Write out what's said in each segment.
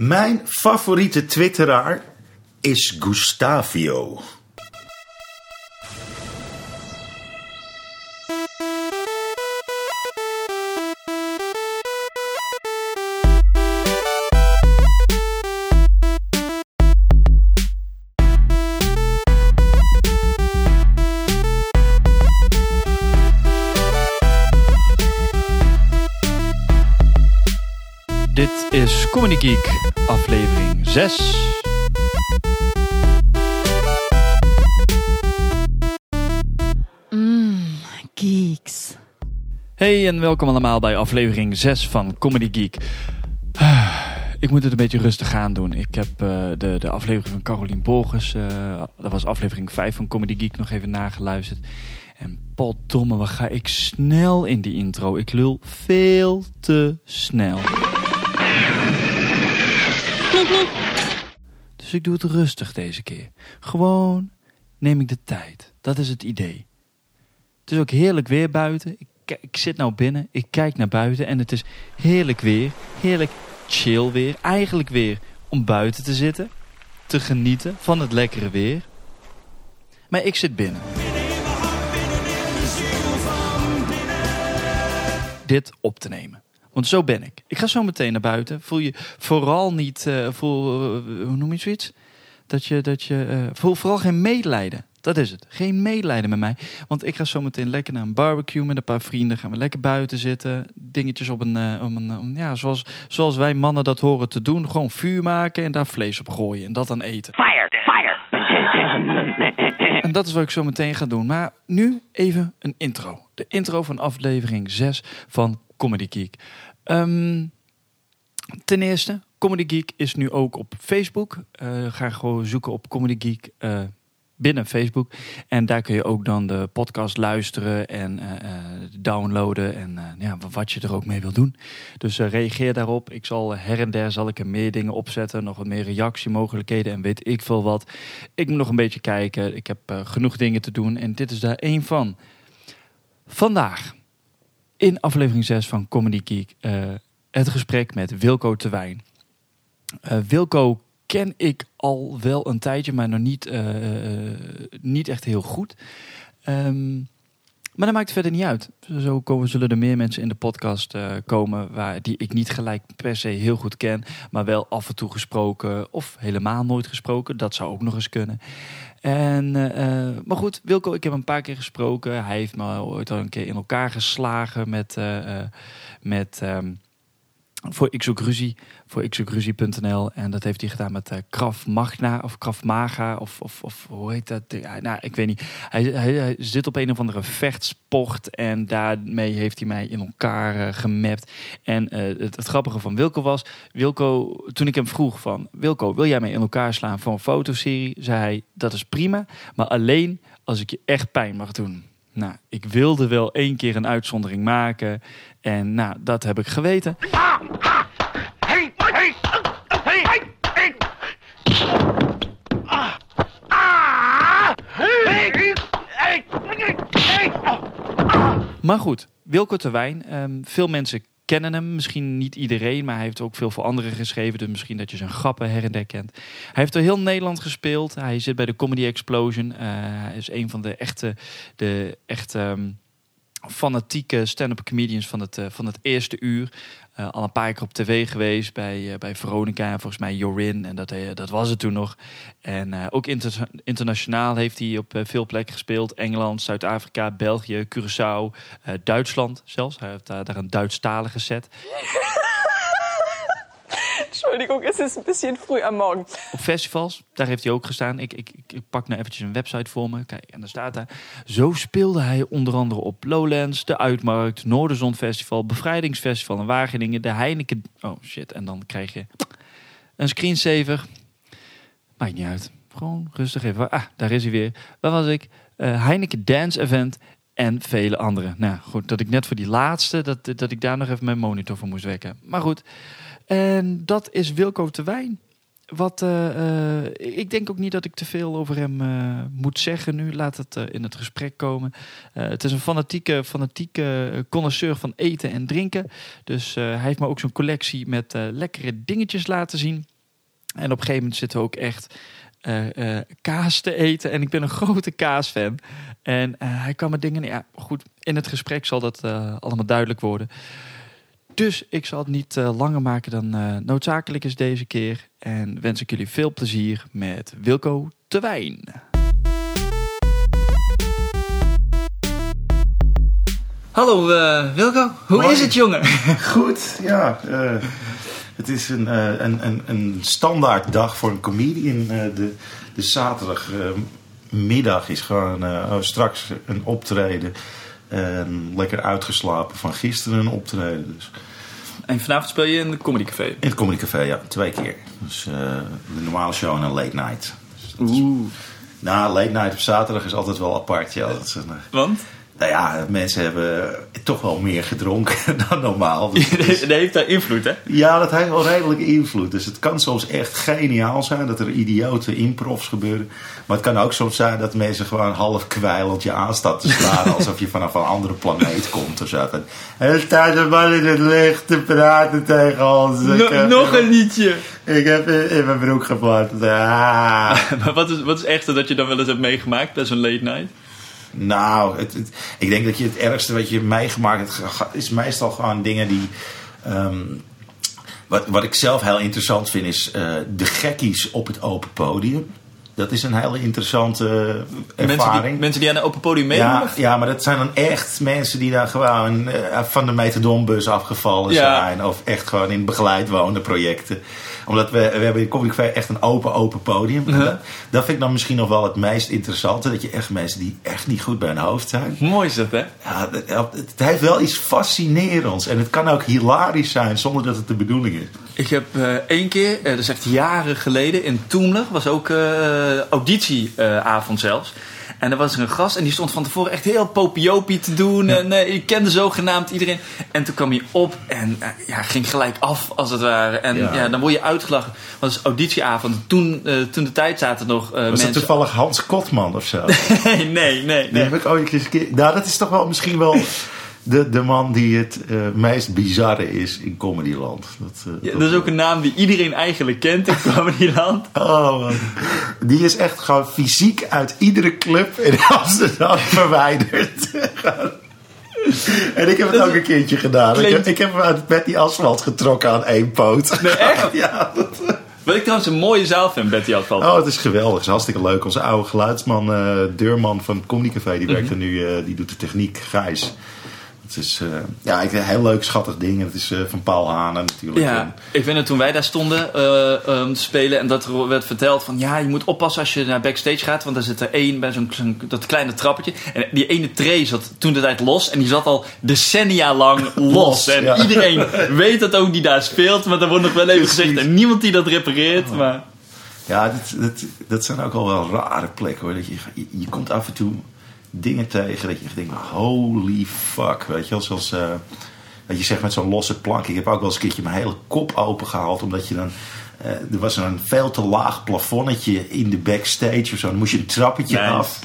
Mijn favoriete twitteraar is Gustavio. Comedy Geek, aflevering 6. Geeks. Hey en welkom allemaal bij aflevering 6 van Comedy Geek. Ah, Ik moet het een beetje rustig gaan doen. Ik heb eh, de, de aflevering van Carolien Borges, eh, dat was aflevering 5 van Comedy Geek, nog even nageluisterd. En potdomme, wat ga ik snel in die intro. Ik lul veel te snel. Dus ik doe het rustig deze keer. Gewoon neem ik de tijd. Dat is het idee. Het is ook heerlijk weer buiten. Ik, ik zit nou binnen, ik kijk naar buiten en het is heerlijk weer. Heerlijk chill weer. Eigenlijk weer om buiten te zitten. Te genieten van het lekkere weer. Maar ik zit binnen. Dit op te nemen. Want zo ben ik. Ik ga zo meteen naar buiten. Voel je vooral niet, eh, voel, eh, hoe noem je zoiets? Dat je, dat je, eh, voel vooral geen medelijden. Dat is het. Geen medelijden met mij. Want ik ga zo meteen lekker naar een barbecue met een paar vrienden. Gaan we lekker buiten zitten. Dingetjes op een, op een ja, zoals, zoals wij mannen dat horen te doen. Gewoon vuur maken en daar vlees op gooien. En dat dan eten. Fire! Fire! En dat is wat ik zo meteen ga doen. Maar nu even een intro. De intro van aflevering 6 van Comedy Geek. Ehm, ten eerste, Comedy Geek is nu ook op Facebook. Eh, ga gewoon zoeken op Comedy Geek eh, binnen Facebook. En daar kun je ook dan de podcast luisteren en eh, downloaden. En ja, wat je er ook mee wil doen. Dus reageer daarop. Ik zal her en der zal ik er meer dingen opzetten. Nog wat meer reactiemogelijkheden en weet ik veel wat. Ik moet nog een beetje kijken. Ik heb genoeg dingen te doen. En dit is daar één van. Vandaag, in aflevering 6 van Comedy Geek, eh, het gesprek met Wilco Terwijn. Eh Wilco ken ik al wel een tijdje, maar nog niet, eh, niet echt heel goed. Ehm, maar dat maakt verder niet uit. Zo komen, zullen er meer mensen in de podcast komen waar, die ik niet gelijk per se heel goed ken, maar wel af en toe gesproken of helemaal nooit gesproken. Dat zou ook nog eens kunnen. En, eh, maar goed, Wilco, ik heb hem een paar keer gesproken. Hij heeft me ooit al een keer in elkaar geslagen met, eh, met ehm, voor Ik Zoek voor ikzoekruzie.nl. En dat heeft hij gedaan met eh Krav Magna of Krav Maga of, of, of hoe heet dat? Nou, ik weet niet. Hij, zit op een of andere vechtsport en daarmee heeft hij mij in elkaar eh, gemapt. En eh, het, grappige van Wilco was, Wilco, toen ik hem vroeg van, Wilco, wil jij mij in elkaar slaan voor een fotoserie? Zei hij, dat is prima, maar alleen als ik je echt pijn mag doen. Nou, ik wilde wel één keer een uitzondering maken. En nou, dat heb ik geweten. Hey! Hey! Hey! Maar goed, Wilco Terwijn. ehm, veel mensen kennen hem. Misschien niet iedereen, maar hij heeft ook veel voor anderen geschreven. Dus misschien dat je zijn grappen her en der kent. Hij heeft door heel Nederland gespeeld. Hij zit bij de Comedy Explosion. Eh, hij is een van de echte, de echte ehm, fanatieke stand-up comedians van het, eh, van het eerste uur. Eh, al een paar keer op tv geweest bij, eh, bij Veronica en volgens mij Jorin. En dat, dat was het toen nog. En ook inter- internationaal heeft hij op veel plekken gespeeld. Engeland, Zuid-Afrika, België, Curaçao, Duitsland zelfs. Hij heeft daar een Duitsstalige set. Entschuldigung, es ist ein bisschen früh am Morgen. Op festivals, daar heeft hij ook gestaan. Ik, ik, ik, pak nou eventjes een website voor me. Kijk, en daar staat daar. Zo speelde hij onder andere op Lowlands, de Uitmarkt, Noorderzon Festival, Bevrijdingsfestival in Wageningen, de Heineken... Oh shit, en dan krijg je een screensaver. Maakt niet uit. Gewoon rustig even. Ah, daar is hij weer. Waar was ik? Eh, Heineken Dance Event en vele andere. Nou goed, dat ik net voor die laatste, dat, dat ik daar nog even mijn monitor voor moest wekken. Maar goed, en dat is Wilco Terwijn. Wat, eh, eh, ik denk ook niet dat ik te veel over hem eh, moet zeggen nu. Laat het in het gesprek komen. Het is een fanatieke, fanatieke connoisseur van eten en drinken. Dus hij heeft me ook zo'n collectie met lekkere dingetjes laten zien. En op een gegeven moment zitten we ook echt kaas te eten. En ik ben een grote kaasfan. En hij kwam met dingen... Ja, goed, in het gesprek zal dat allemaal duidelijk worden. Dus ik zal het niet eh, langer maken dan eh, noodzakelijk is deze keer. En wens ik jullie veel plezier met Wilco de Wijn. Hallo eh, Wilco, hoe Hoi. is het jongen? Goed, ja. eh, het is een, eh, een, een, een standaard dag voor een comedian. eh, de, de zaterdagmiddag is gewoon eh, oh, straks een optreden. En lekker uitgeslapen van gisteren een optreden. Dus En vanavond speel je in de Comedy Café. in het Comedy Café, ja, twee keer. Dus eh, de normale show en een late night. Dus is- Oeh. Nou, late night op zaterdag is altijd wel apart. Ja, dat is een, eh, Want? Nou ja, mensen hebben toch wel meer gedronken dan normaal. Dus is- Dat heeft daar invloed hè? Ja, dat heeft wel redelijk invloed. Dus het kan soms echt geniaal zijn dat er idiote improvs gebeuren. Maar het kan ook soms zijn dat mensen gewoon half kwijlend je aanstaan te slaan. alsof je vanaf een andere planeet komt of zo. Er staat een man in het licht te praten tegen ons. Heb- nog een liedje. Ik heb in, in mijn broek geplant. Ah. Maar wat is, wat is echter dat je dan wel eens hebt meegemaakt bij zo'n late night? Nou, het, het- ik denk dat je het ergste wat je hebt meegemaakt hebt, is meestal gewoon dingen die. ehm, wat, wat ik zelf heel interessant vind, is eh, de gekkies op het open podium. Dat is een hele interessante eh, Mensen ervaring. die, mensen die aan een open podium meedoen? ja, ja, maar dat zijn dan echt mensen die daar gewoon eh, van de metadonbus afgevallen Ja. zijn. Of echt gewoon in begeleid wonen projecten. Omdat we, we hebben in Comic Café echt een open, open podium. Uh-huh. dat, dat vind ik dan misschien nog wel het meest interessante. Dat je echt mensen die echt niet goed bij hun hoofd zijn. Mooi is dat, hè? Ja, het, het heeft wel iets fascinerends. En het kan ook hilarisch zijn zonder dat het de bedoeling is. Ik heb eh, één keer, eh, dat is echt jaren geleden, in Toemler, was ook eh, auditieavond zelfs. En er was er een gast en die stond van tevoren echt heel popiopie te doen. En eh, ik kende zogenaamd iedereen. En toen kwam hij op en eh, ja, ging gelijk af als het ware. En ja. Ja. dan word je uitgelachen. Want het is auditieavond. Toen, eh, toen de tijd zaten nog Was mensen... dat toevallig Hans Kotman of zo? Nee, nee, nee. Die nee. heb ik ooit eens een keer... Nou, dat is toch wel misschien wel de, de man die het eh, meest bizarre is in Comedyland. Dat, eh, Ja, dat is ook een naam die iedereen eigenlijk kent in Comedyland. Oh, man. Die is echt gewoon fysiek uit iedere club in Amsterdam verwijderd. en ik heb het ook een keertje gedaan. Ik heb, Klinkt- ik heb hem uit met die asfalt getrokken aan één poot. Nee, echt? ja, dat- Wat ik trouwens een mooie zaal vind, Betty Advalt. Oh, het is geweldig. Het is hartstikke leuk. Onze oude geluidsman, eh, Deurman van het Comedy Café, die werkt er nu, die doet de techniek, Gijs. Het is eh, ja, ik- een heel leuk, schattig ding. En het is eh, van Paul Hanen natuurlijk. Ja, ik weet het toen wij daar stonden eh, te spelen en dat er werd verteld van ja, je moet oppassen als je naar backstage gaat, want er zit er één bij zo'n zo'n- dat kleine trappetje. En die ene tray zat toen de tijd los en die zat al decennia lang los. En ja. iedereen weet dat ook die daar speelt, maar er wordt nog wel even gezegd en niemand die dat repareert. Maar Ja, dat, dat, dat zijn ook al wel rare plekken hoor. Dat je, je, je komt af en toe dingen tegen dat je denkt, holy fuck. Weet je wel, zoals eh, dat je zegt met zo'n losse plank. Ik heb ook wel eens een keertje mijn hele kop open gehaald. Omdat je dan, eh, er was een veel te laag plafonnetje in de backstage of zo. Dan moest je een trappetje Nice. af.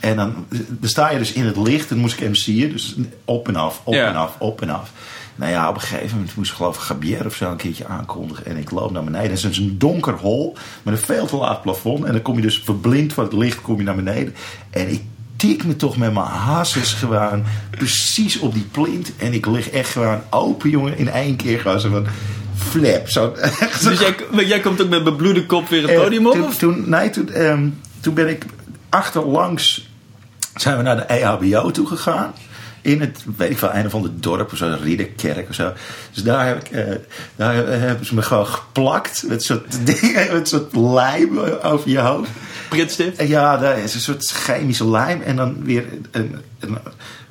En dan, dan sta je dus in het licht. Dan moest ik MC'en. Dus op en af, op Ja. en af, op en af. Nou ja, op een gegeven moment moest ik geloof ik Gabier of zo een keertje aankondigen. En ik loop naar beneden. Het is dus een donker hol met een veel te laag plafond. En dan kom je dus verblind van het licht kom je naar beneden. En ik tik me toch met mijn hasses gewoon precies op die plint. En ik lig echt gewoon open, jongen, in één keer gewoon zo van flap. Zo, dus jij, maar jij komt ook met bebloede kop weer het eh, podium op? Toen, of? toen, nee, toen, ehm, toen ben ik achterlangs zijn we naar de EHBO toe gegaan. In het, weet ik veel, een of ander dorp of zo, een ridderkerk of zo. Dus daar, heb ik, eh, daar hebben ze me gewoon geplakt. Met zo'n ding, met soort lijm over je hoofd. En ja, daar is een soort chemische lijm. En dan weer een, een,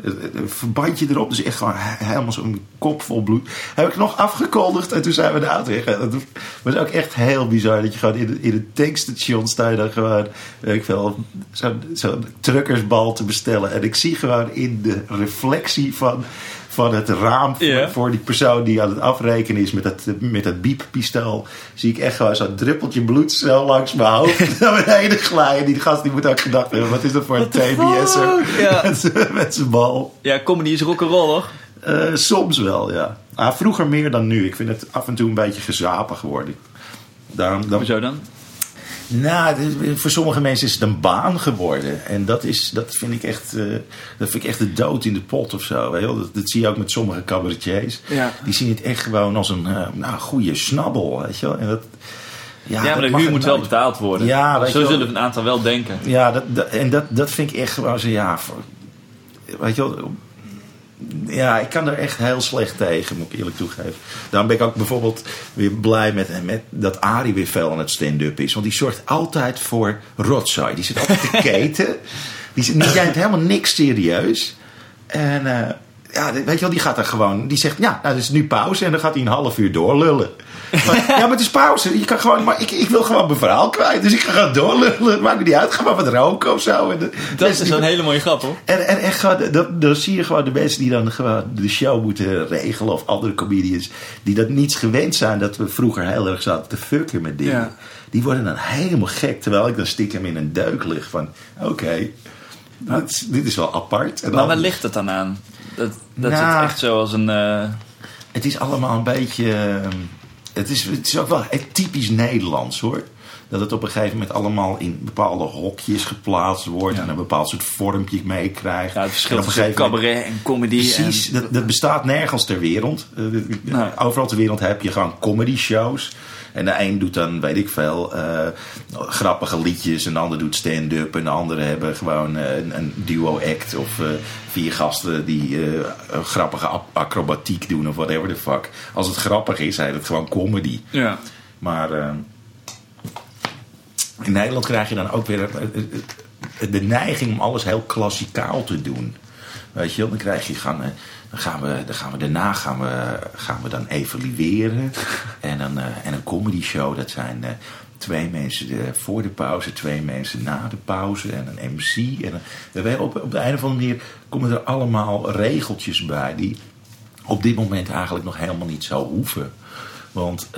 een, verbandje erop. Dus echt gewoon he- helemaal zo'n kop vol bloed. Heb ik nog afgekondigd en toen zijn we de auto weggegaan. Dat was ook echt heel bizar. Dat je gewoon in, in een tankstation sta je dan gewoon... Ik veel, zo'n zo'n truckersbal te bestellen. En ik zie gewoon in de reflectie van... Van het raam voor, die persoon die aan het afrekenen is met dat, met dat bieppistool. Zie ik echt gewoon zo'n druppeltje bloed zo langs mijn hoofd naar beneden glijden. Die gast die moet ook gedacht hebben: wat is dat voor een What TBS'er? Ja. met zijn bal. Ja, comedy is rock'n'roll hoor. Eh, soms wel, ja. Ah, vroeger meer dan nu. Ik vind het af en toe een beetje gezapig geworden. Daarom, dan, Hoezo dan? Nou, voor sommige mensen is het een baan geworden. En dat, is, dat, vind, ik echt, eh, dat vind ik echt de dood in de pot of zo. Dat, dat zie je ook met sommige cabaretiers. Ja. Die zien het echt gewoon als een eh, nou, goede snabbel. Weet je wel? En dat, Ja, maar de huur moet wel betaald worden. Ja, weet Zo je wel. zullen een aantal wel denken. Ja, dat, dat- en dat, dat vind ik echt gewoon zo, ja... voor- weet je wel... Ja, ik kan er echt heel slecht tegen, moet ik eerlijk toegeven. Daarom ben ik ook bijvoorbeeld weer blij met, met dat Arie weer veel aan het stand-up is. Want die zorgt altijd voor rotzooi. Die zit altijd te keten. Die, die neemt helemaal niks serieus. En eh, ja, weet je wel, die gaat er gewoon... Die zegt, ja, nou, het is nu pauze. En dan gaat hij een half uur doorlullen. Maar, ja, maar het is pauze. Je kan gewoon, maar ik, ik wil gewoon mijn verhaal kwijt. Dus ik ga gewoon doorlullen. Het maakt me niet uit. Ga maar wat roken of zo. En de- Dat is een hele mooie grap, hoor. en, en echt gewoon, dat, dan zie je gewoon de mensen die dan gewoon de show moeten regelen. Of andere comedians. Die dat niets gewend zijn. Dat we vroeger heel erg zaten te fucken met dingen. Ja. Die worden dan helemaal gek. Terwijl ik dan stiekem in een deuk lig. Van oké, dit, is- dit is wel apart. En Maar dan- waar ligt het dan aan? Dat, dat Nou. het echt zo als een... eh, Het is allemaal een beetje. ehm, Het is, het is ook wel typisch Nederlands hoor. Dat het op een gegeven moment allemaal in bepaalde hokjes geplaatst wordt. Ja. En een bepaald soort vormpje meekrijgt. ja, het verschil tussen moment- cabaret en comedy. Precies, En, dat, dat bestaat nergens ter wereld. Nee. Overal ter wereld heb je gewoon comedy shows. En de een doet dan, weet ik veel, eh, grappige liedjes. En de ander doet stand-up. En de andere hebben gewoon eh, een, een duo-act. Of eh, vier gasten die grappige ac- acrobatiek doen. Of whatever the fuck. Als het grappig is, heet het gewoon comedy. ja. Maar in Nederland krijg je dan ook weer de neiging om alles heel klassikaal te doen. Weet je wel, dan krijg je gaan, dan gaan we, dan gaan we daarna gaan we, gaan we dan evalueren. En, dan, eh, en een comedy show, dat zijn eh, twee mensen eh, voor de pauze, twee mensen na de pauze en een MC. En, een- op, op de een of andere manier komen er allemaal regeltjes bij die op dit moment eigenlijk nog helemaal niet zou hoeven. Want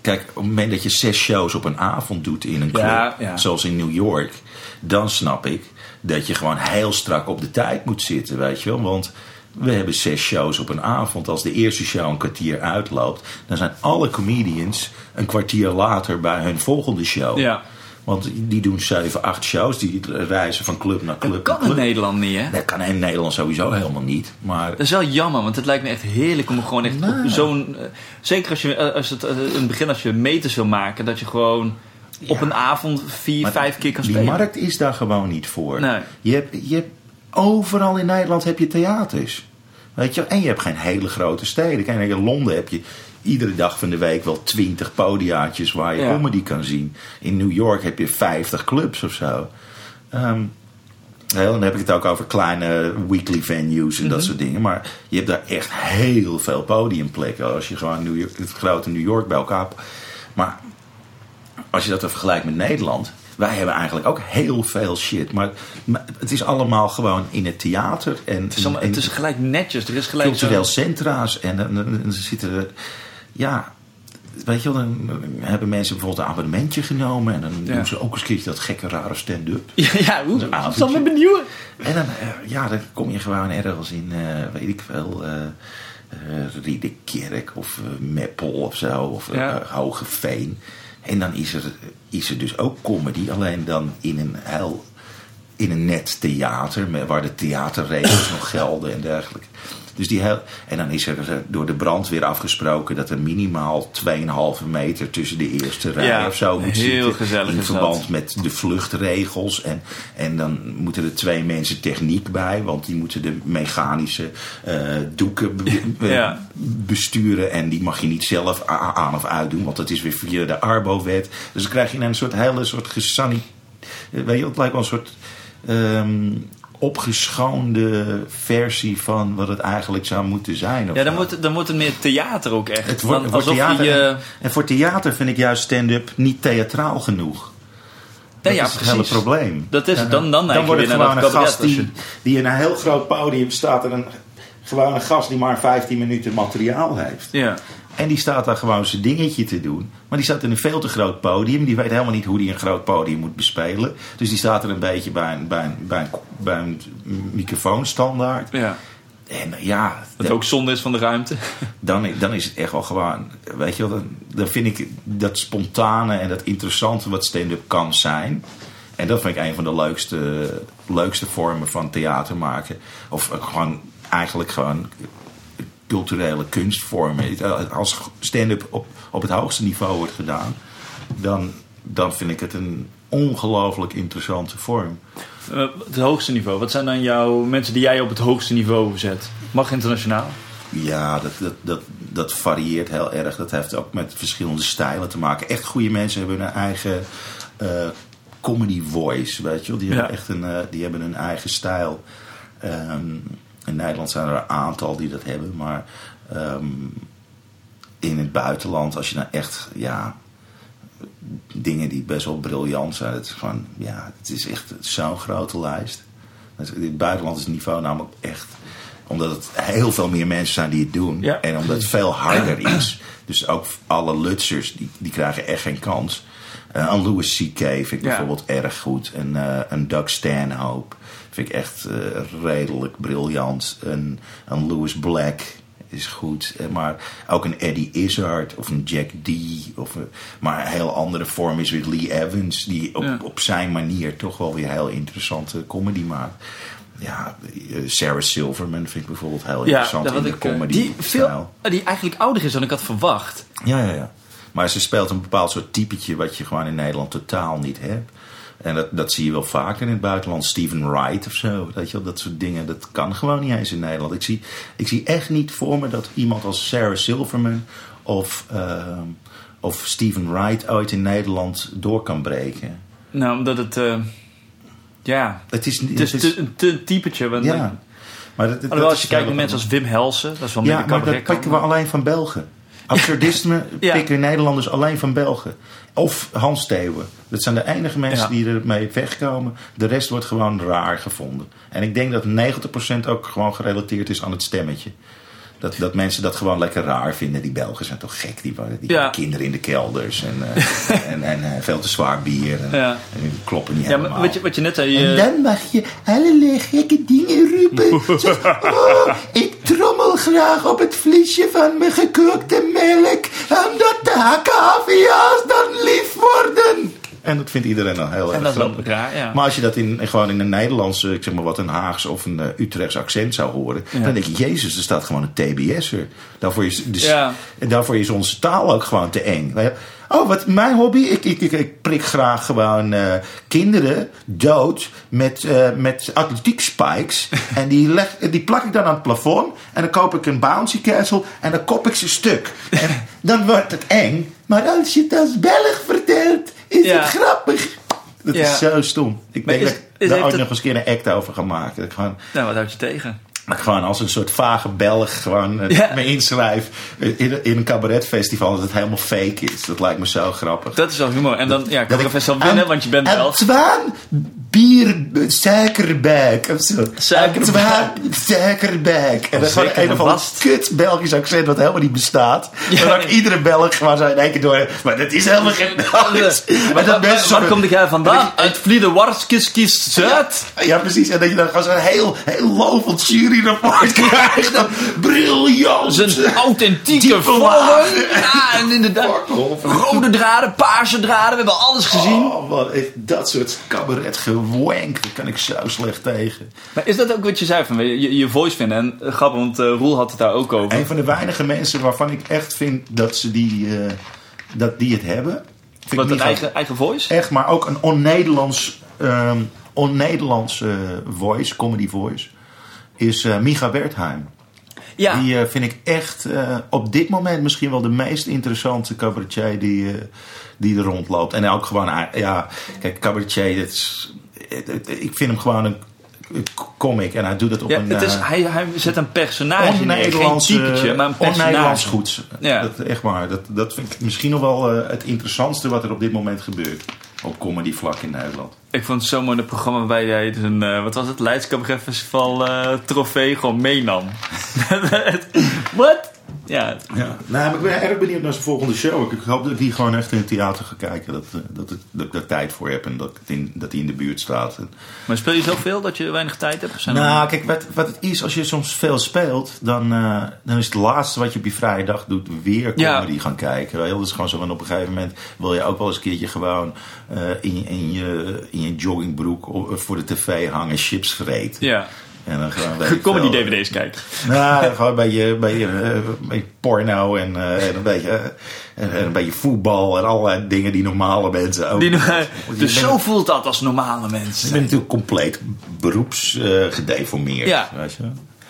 kijk, op het moment dat je zes shows op een avond doet in een club, Ja, ja. zoals in New York, dan snap ik dat je gewoon heel strak op de tijd moet zitten, weet je wel. Want we hebben zes shows op een avond. Als de eerste show een kwartier uitloopt, dan zijn alle comedians een kwartier later bij hun volgende show. Ja. Want die doen zeven, acht shows, die reizen van club naar club Dat kan naar in. Nederland niet, hè? Dat kan in Nederland sowieso helemaal niet. Maar Dat is wel jammer, want het lijkt me echt heerlijk om gewoon echt zo'n... eh, zeker als je eh, als het, eh, in het begin als je meters wil maken, dat je gewoon op een avond vier, Maar vijf keer kan die spelen. markt is daar gewoon niet voor. Nee. Je hebt, je hebt, overal in Nederland heb je theaters. Weet je? En je hebt geen hele grote steden. Kijk, in Londen heb je iedere dag van de week wel twintig podiaatjes waar je Ja. comedy kan zien. In New York heb je 50 clubs of zo. Ehm, dan heb ik het ook over kleine weekly venues en Mhm. dat soort dingen. Maar je hebt daar echt heel veel podiumplekken. Als je gewoon New York, het grote New York bij elkaar. Maar als je dat vergelijkt met Nederland. Wij hebben eigenlijk ook heel veel shit. Maar, maar het is allemaal gewoon in het theater. En, Het is, allemaal, en het is gelijk netjes. Er is gelijk cultureel zo... centra's. En dan, zitten er... Ja, weet je wel, dan hebben mensen bijvoorbeeld een abonnementje genomen. En dan Ja. doen ze ook eens een keertje dat gekke rare stand-up. Ja, ja hoe? Dat is me benieuwen. En dan, eh, ja, dan kom je gewoon ergens in, eh, weet ik veel, eh eh, Riedekerk of Meppel of zo, of Ja. Hogeveen. En dan is er, is er dus ook comedy, alleen dan in een heel, in een net theater, waar de theaterregels nog gelden en dergelijke. Dus die heel, en dan is er eh, door de brandweer afgesproken dat er minimaal 2,5 meter tussen de eerste rij Ja, of zo moet heel zitten. gezellig in verband met de vluchtregels. En, en dan moeten er twee mensen techniek bij, want die moeten de mechanische eh, doeken be- Ja. besturen. En die mag je niet zelf aan of uitdoen, want dat is weer via de Arbo-wet. Dus dan krijg je een soort hele soort gesani... eh, Weet je, het lijkt wel een soort ehm, opgeschoonde versie van wat het eigenlijk zou moeten zijn. of Ja, dan moet, dan wordt het meer theater ook echt. Het wordt, alsof theater. je... en, en voor theater vind ik juist stand-up niet theatraal genoeg. Dat ja, is het hele probleem. Dat is. Dan- dan je wordt het gewoon een gast die, die in een heel groot podium staat. En een, gewoon een gast die maar 15 minuten materiaal heeft. Ja. En die staat daar gewoon zijn dingetje te doen. Maar die staat in een veel te groot podium. Die weet helemaal niet hoe die een groot podium moet bespelen. Dus die staat er een beetje bij een, bij een, bij een, bij een microfoonstandaard. Ja. En ja, Wat ook zonde is van de ruimte. dan, dan is het echt wel gewoon, weet je wel, dan, dan vind ik dat spontane en dat interessante wat stand-up kan zijn. En dat vind ik een van de leukste, leukste vormen van theater maken. Of gewoon, eigenlijk gewoon culturele kunstvormen. Als stand-up op, op het hoogste niveau wordt gedaan, dan, dan vind ik het een ongelooflijk interessante vorm. Eh, het hoogste niveau. Wat zijn dan jouw mensen die jij op het hoogste niveau zet? Mag internationaal? Ja, dat, dat, dat, dat varieert heel erg. Dat heeft ook met verschillende stijlen te maken. Echt goede mensen hebben hun eigen eh, comedy voice, weet je wel. Die, Ja. hebben echt een, eh, die hebben hun eigen stijl. Ehm, in Nederland zijn er een aantal die dat hebben. Maar ehm, in het buitenland, als je nou echt... Ja, dingen die best wel briljant zijn. Het is gewoon, ja, het is echt zo'n grote lijst. In het buitenland is het niveau namelijk echt, omdat het heel veel meer mensen zijn die het doen. Ja. En omdat het veel harder is. Dus ook alle Lutsers, die, die krijgen echt geen kans. Eh, een Louis C.K. vind ik Ja. bijvoorbeeld erg goed. En eh, een Doug Stanhope vind ik echt eh, redelijk briljant. Een, een Louis Black is goed. Eh, Maar ook een Eddie Izzard of een Jack D. Of, maar een heel andere vorm is weer Lee Evans. Die op, Ja. op zijn manier toch wel weer heel interessante comedy maakt. Ja, eh, Sarah Silverman vind ik bijvoorbeeld heel interessant in de ik, eh, comedy die, veel, eh, die eigenlijk ouder is dan ik had verwacht. Ja, ja, ja. Maar ze speelt een bepaald soort typetje wat je gewoon in Nederland totaal niet hebt. En dat, dat zie je wel vaker in het buitenland. Steven Wright of zo. Weet je wel, dat soort dingen. Dat kan gewoon niet eens in Nederland. Ik zie, ik zie echt niet voor me dat iemand als Sarah Silverman of, ehm, of Steven Wright ooit in Nederland door kan breken. Nou, omdat het... eh, ja, Het is, het is het is- te, een typetje. Want ja. Maar dat, dat, Alhoewel, als je kijkt naar mensen als Wim Helsen, dat is wel meer Ja, maar dat pikken we alleen van Belgen. Absurdisme Ja. pikken Nederlanders alleen van Belgen. Of Hans Theeuwen. Dat zijn de enige mensen Ja. die ermee wegkomen. De rest wordt gewoon raar gevonden. En ik denk dat 90% ook gewoon gerelateerd is aan het stemmetje. Dat, dat mensen dat gewoon lekker raar vinden. Die Belgen zijn toch gek. Die, waren- die Ja. kinderen in de kelders. En, eh, en, en eh, veel te zwaar bier. En, Ja. en kloppen niet Ja, helemaal. maar wat je, wat je net zei... En eh, dan mag je allerlei gekke dingen roepen. Zoals, oh, ik trommel graag op het vliesje van mijn gekookte melk. Omdat de hakkavia's dan lief worden. En dat vindt iedereen dan heel erg grappig. ja. Maar als je dat in, gewoon in een Nederlandse, ik zeg maar wat, een Haags of een eh, Utrechts accent zou horen, dan denk je, Jezus, er staat gewoon een TBS'er. Daarvoor is, dus, Ja. daarvoor is onze taal ook gewoon te eng. Oh, wat mijn hobby? Ik, ik, ik, ik prik graag gewoon eh, kinderen dood met, eh met atletiek spikes. en die, leg, die plak ik dan aan het plafond. En dan koop ik een bouncy castle en dan kop ik ze stuk. En dan wordt het eng. Maar als je het als Belg vertelt, is Ja. het grappig. Dat Ja. is zo stom. Ik Maar denk is- dat ik daar het- nog eens een keer een act over ga maken. Dat ik gewoon, Nou, wat houd je tegen? dat ik gewoon als een soort vage Belg gewoon eh, Ja. me inschrijf in, in een cabaretfestival. Dat het helemaal fake is. Dat lijkt me zo grappig. Dat is wel humor. En dan, ja, kan Dat ik ik- best wel winnen, Ant- want je bent wel... Antoine bier suikerbuik of zo. Suikerbuik. Antoine suikerbuik. En gewoon zeker een of ander vast. kut Belgisch accent wat helemaal niet bestaat. Ja, ook nee. iedere Belg gewoon zo in één keer door. Maar dat is helemaal geen Belgisch. Waar, En dat waar, waar kom jij vandaan? Uit Vliederwarskis Zuid? Ja, precies. En dat je dan gewoon zo'n heel, heel lovend juryrapport krijgt. Briljant. Zijn authentieke laag. Ja, en inderdaad. Rode draden, paarse draden. We hebben alles gezien. Oh, wat, ik- dat soort cabaret gewank, daar kan ik zo slecht tegen. Maar is dat ook wat je zei van je, je voice vinden? En grappig, want eh, Roel had het daar ook over. Een van de weinige mensen waarvan ik echt vind dat ze die, eh, dat die het hebben. Vind Wat ik een eigen, eigen voice? Echt, maar ook een on-Nederlands ehm eh, voice, comedy voice, is eh Micha Wertheim. Ja. Die vind ik echt op dit moment misschien wel de meest interessante cabaretier die, die er rondloopt. En ook gewoon, ah, ja, kijk, cabaretier, dat is, ik vind hem gewoon een, een comic en hij doet het op Ja, een het is, eh, hij, hij zet een personage. Geen on-Nederlands, typetje, eh, maar een personage. Ja. Dat, echt waar, dat, dat vind ik misschien nog wel eh, het interessantste wat er op dit moment gebeurt. Op comedy vlak in Nederland. Ik vond het zo mooi dat programma waarbij jij dus een, eh, wat was het, Leids Cabaret Festival eh, trofee gewoon meenam. Wat? Ja, Ja. Nou, ik ben erg benieuwd naar zijn volgende show. Ik hoop dat ik die gewoon echt in het theater ga kijken. Dat, eh, dat, ik, dat ik daar tijd voor heb en dat, ik het in, dat hij in de buurt staat. Maar speel je zoveel dat je weinig tijd hebt? Zijn er- Nou, kijk, wat, wat het is, als je soms veel speelt, dan, eh, dan is het laatste wat je op je vrije dag doet weer Ja. comedy gaan kijken. Wel, Dat is gewoon zo, op een gegeven moment wil je ook wel eens een keertje gewoon eh, in, je- in, je, in je joggingbroek voor de tv hangen, chips vreten. Ja. En dan gewoon, weet ik Comedy veel, DVD's kijken. Nou, gewoon een beetje, een beetje, eh, een beetje porno en, eh, en, een beetje, eh, en, en een beetje voetbal en allerlei dingen die normale mensen ook. Die, je dus bent- zo voelt dat als normale Je mensen. bent natuurlijk compleet beroepsgedeformeerd. gedeformeerd. Ja. Weet je?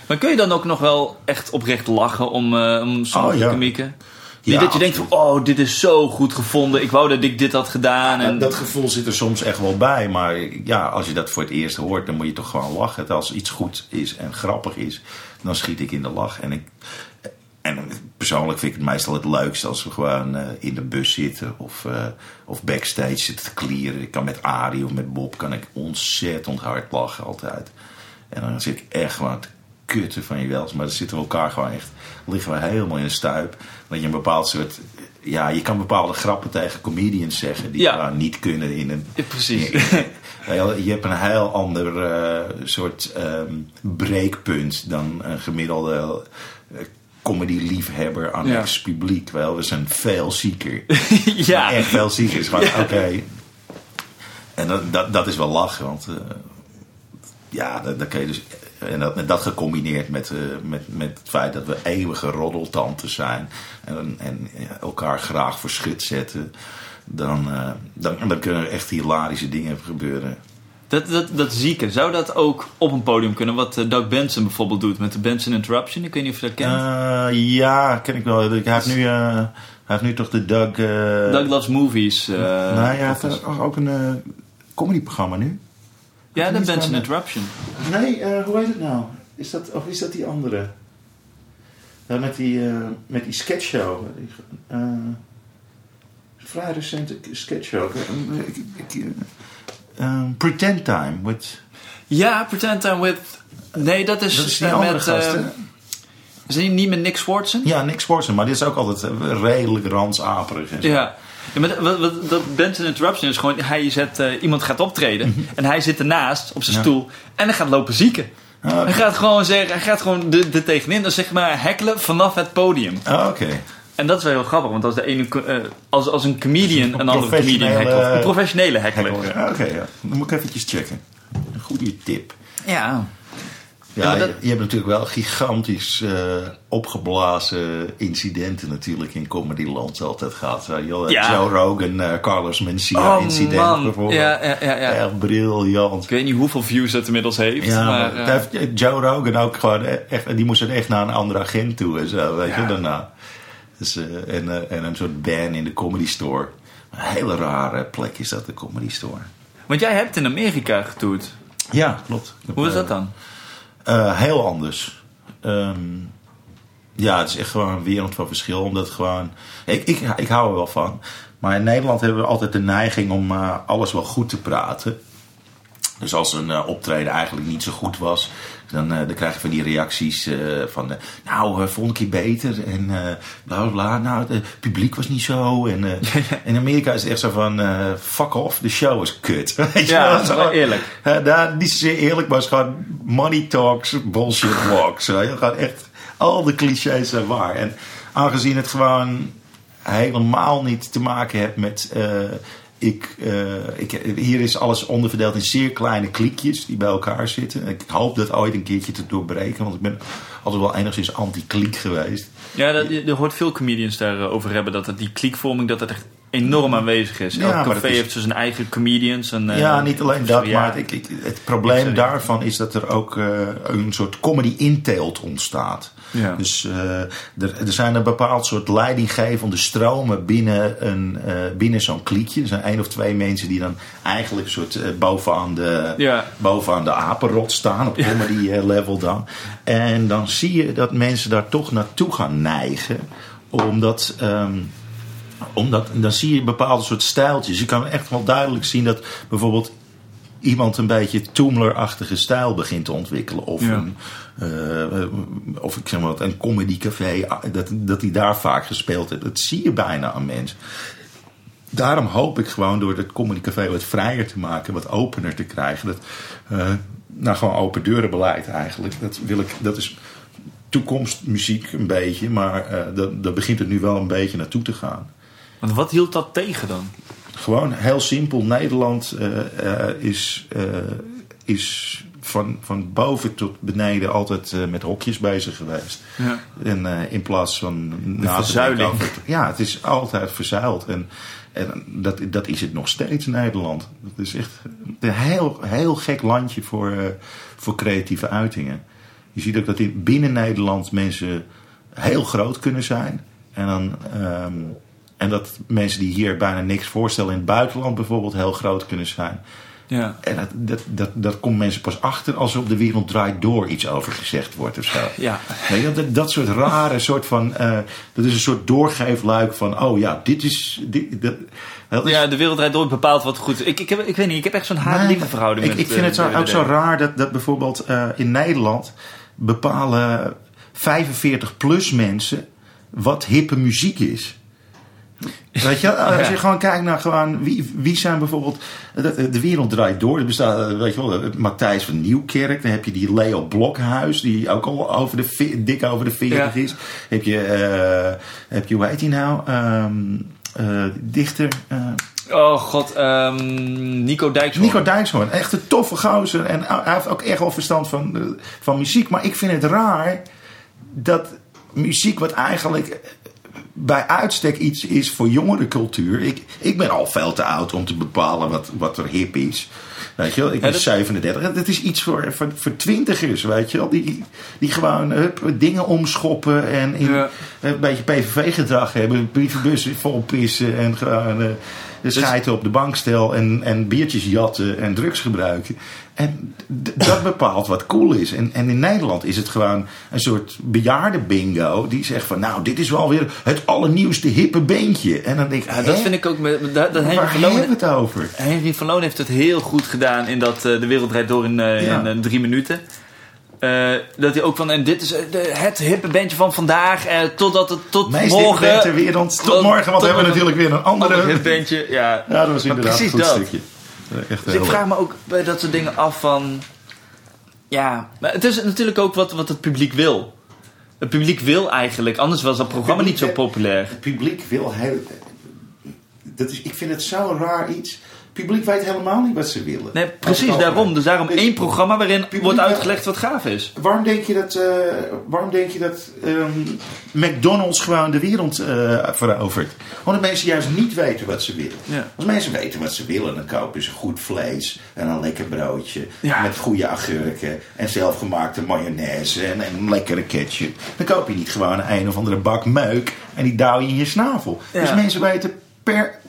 Maar kun je dan ook nog wel echt oprecht lachen om, eh om sommige Oh, ja. Niet Ja, dat je denkt van, oh, dit is zo goed gevonden. Ik wou dat ik dit had gedaan. En... Dat gevoel zit er soms echt wel bij. Maar ja, als je dat voor het eerst hoort, dan moet je toch gewoon lachen. Als iets goed is en grappig is, dan schiet ik in de lach. En, ik, en persoonlijk vind ik het meestal het leukst als we gewoon eh, in de bus zitten of, eh, of backstage zitten te klieren. Ik kan met Arie of met Bob kan ik ontzettend hard lachen altijd. En dan zit ik echt gewoon te kutten van je wels. Maar dan zitten we elkaar gewoon echt, liggen we helemaal in de stuip. Dat je een bepaald soort, ja, je kan bepaalde grappen tegen comedians zeggen die Ja. niet kunnen in een... Ja, precies. Je, je hebt een heel ander eh, soort ehm, breekpunt dan een gemiddelde eh, comedy-liefhebber aan Ja. het publiek. Wel, we zijn veel zieker. ja. Echt veel zieker. Is gewoon, oké. En dat, dat, dat is wel lachen, want eh, ja, dat, dat kun je dus. En dat, en dat gecombineerd met, eh, met, met het feit dat we eeuwige roddeltanten zijn en, en elkaar graag voor schut zetten, dan, eh, dan, dan kunnen er echt hilarische dingen gebeuren. Dat, dat, dat zieke, zou dat ook op een podium kunnen? Wat eh, Doug Benson bijvoorbeeld doet met de Benson Interruption. Ik weet niet of je dat kent. Ja, ken ik wel. Hij heeft nu, eh, hij heeft nu toch de Doug. eh Doug Loves Movies. nou ja, hij heeft ook- een comedyprogramma nu. Ja, Benson van, eh, Interruption. Nee, eh, hoe heet het nou? Is dat, of is dat die andere? Ja, met, die, eh, met die sketchshow. Eh, vrij recente sketchshow. Eh, ik- ik- eh, eh, Pretend Time. With, Ja, Pretend Time with... Nee, dat is, dat is die eh, andere met... gast, eh, hè? is die niet met Nick Swartzen? Ja, Nick Swartzen. Maar dit is ook altijd eh, redelijk ransaperig. En zo. Ja. Ja maar dat- wat, wat, dat Benson Interruption is gewoon... Hij zet, eh, iemand gaat optreden. En hij zit ernaast op zijn Mhm. Ja. stoel. En hij gaat lopen zieken. Ah. Hij gaat gewoon zeggen... Hij gaat gewoon er er tegenin. Is zeg maar hekkelen vanaf het podium. Ah, Oké. En dat is wel heel grappig. Want als, de ene, eh, als, als een comedian een, Een andere comedian hekkelt. Een professionele heckler. Ah, Oké, ja. Dan moet ik eventjes checken. Een goede tip. Ja. Ja, dat- je, je hebt natuurlijk wel gigantisch eh, opgeblazen incidenten natuurlijk in Comedyland altijd gehad. Ja. Joe Rogan, eh, Carlos Mencia Oh, incident man. bijvoorbeeld. Ja, ja, ja, ja. Echt briljant. Ik weet niet hoeveel views het inmiddels heeft. Ja, maar, maar eh, heeft Joe Rogan ook gewoon echt, die moest er echt naar een andere agent toe en zo, weet je, daarna. Dus, en, en een soort ban in de comedy store. Een hele rare plek is dat, de comedy store. want jij hebt in Amerika getoerd. Ja, klopt. Hoe is dat dan? Eh, heel anders. Ehm, ja, het is echt gewoon een wereld van verschil. Omdat gewoon. Ik, ik, ik hou er wel van. Maar in Nederland hebben we altijd de neiging om eh, alles wel goed te praten. Dus als een eh, optreden eigenlijk niet zo goed was, dan, eh, dan krijg je van die reacties eh, van, eh, nou, eh, volgende keer beter en bla bla bla. Nou, het publiek was niet zo. En in Amerika is het echt zo van, fuck off, de show is kut. Weet je Ja, wel? dat is wel Zo- eerlijk. uh, daar, niet zozeer eerlijk, maar het is gewoon money talks, bullshit walks. je. Gewoon echt, al de clichés zijn waar. En aangezien het gewoon helemaal niet te maken heeft met... ik, eh, ik, hier is alles onderverdeeld in zeer kleine kliekjes die bij elkaar zitten. Ik hoop dat ooit een keertje te doorbreken, want ik ben altijd wel enigszins anti-kliek geweest. Ja, dat, je hoort veel comedians daarover hebben dat het, die kliekvorming dat het echt enorm aanwezig is. Ja, Elk maar café dat is- heeft zijn eigen comedians. En, eh, ja, niet alleen dat, ja. maar ik, ik, het probleem daarvan is dat er ook eh, een soort comedy inteelt ontstaat. Ja. Dus eh, er, er zijn een bepaald soort leidinggevende stromen binnen, een, eh, binnen zo'n kliekje. Er zijn één of twee mensen die dan eigenlijk een soort eh, bovenaan, de, Ja. bovenaan de apenrot staan, op comedy eh, level dan. En dan zie je dat mensen daar toch naartoe gaan neigen, omdat... ehm, omdat dan zie je bepaalde soort stijltjes. Je kan echt wel duidelijk zien dat bijvoorbeeld iemand een beetje Toomler-achtige stijl begint te ontwikkelen. Of, Ja. een, eh, of ik zeg maar wat, een comedycafé, ah, dat, dat hij daar vaak gespeeld heeft. Dat zie je bijna aan mensen. Daarom hoop ik gewoon door het comedycafé wat vrijer te maken, wat opener te krijgen. Dat, eh, nou, gewoon open deurenbeleid eigenlijk. Dat, wil ik, dat is toekomstmuziek een beetje, maar dat, dat begint er nu wel een beetje naartoe te gaan. Want wat hield dat tegen dan? Gewoon heel simpel. Nederland eh, eh, is, eh, is van, van boven tot beneden altijd eh, met hokjes bezig geweest. Ja. En eh, in plaats van te verzuiling. over ja, het is altijd verzuild. En, en dat, dat is het nog steeds Nederland. Het is echt een heel, heel gek landje voor, eh, voor creatieve uitingen. Je ziet ook dat in, binnen Nederland mensen heel groot kunnen zijn. En, dan, ehm, en dat mensen die hier bijna niks voorstellen in het buitenland bijvoorbeeld heel groot kunnen zijn. Ja. En dat, dat, dat, dat komt mensen pas achter als er op de wereld draait door iets over gezegd wordt of zo. Ja. Je, dat, dat soort rare soort van. eh, dat is een soort doorgeefluik van. Oh ja, dit is. Dit, dat, dat is Ja, de wereld draait door bepaalt wat goed is. Ik, ik, heb, ik weet niet, ik heb echt zo'n haat-liefde verhouding ik, met ik vind het zo, eh, ook zo raar dat, dat bijvoorbeeld eh, in Nederland bepalen 45-plus mensen wat hippe muziek is. Weet je, als je gewoon kijkt naar gewoon, wie, wie zijn bijvoorbeeld. De, de wereld draait door. Er bestaat, eh, weet je wel, Matthijs van Nieuwkerk. Dan heb je die Leo Blokhuis, die ook al over de, dik over de 40 Ja. is. Heb je, eh, heb je, hoe heet hij nou? Ehm, eh, dichter. eh, Oh god, ehm, Nico Dijkshoorn. Nico Dijkshoorn, echt een toffe gozer. En hij heeft ook echt wel verstand van, eh, van muziek. Maar ik vind het raar dat muziek wat eigenlijk bij uitstek iets is voor jongere cultuur. Ik, ik ben al veel te oud om te bepalen wat, wat er hip is. Weet je wel, ik ben dat- 37. Dat is iets voor, voor, voor twintigers, weet je wel. Die, die gewoon hup, dingen omschoppen en in, Ja. een beetje PVV-gedrag hebben. Brievenbussen vol pissen en gewoon... eh, de schijten op de bankstel en, en biertjes jatten en drugs gebruiken. En dat bepaalt wat cool is. En, en in Nederland is het gewoon een soort bejaarde bingo. Die zegt van nou, dit is wel weer het allernieuwste hippe beentje. En dan denk ik, Ja, dat vind ik ook... Met, met- dat, dat Henry, waar van hebben we Loon, het over? Henry van Loon heeft het heel goed gedaan in dat eh, De Wereld Draait Door in, eh, Ja. in eh, drie minuten. Dat hij ook van, en dit is de, het hippe bandje van vandaag, totdat het tot Meest morgen... hippe ter wereld. Tot morgen, want tot we hebben natuurlijk weer een andere... ander hip bandje, ja. Ja, dat was inderdaad een goed dat. stukje. Echt Dus heel ik vraag me ook bij dat soort dingen af van... Ja, maar het is natuurlijk ook wat, wat het publiek wil. Het publiek wil eigenlijk, anders was dat programma niet zo populair. Het publiek wil heel. Dat is, ik vind het zo'n raar iets. Publiek weet helemaal niet wat ze willen. Nee, precies daarom. Dus daarom Dus één programma waarin wordt uitgelegd wat gaaf is. Waarom denk je dat, eh, waarom denk je dat ehm, McDonald's gewoon de wereld eh, verovert? Omdat mensen juist niet weten wat ze willen. Ja. Als mensen weten wat ze willen, dan kopen ze goed vlees en een lekker broodje. Ja. Met goede agurken en zelfgemaakte mayonaise en, en lekkere ketchup. Dan koop je niet gewoon een of andere bak meuk en die douw je in je snavel. Ja. Dus mensen weten per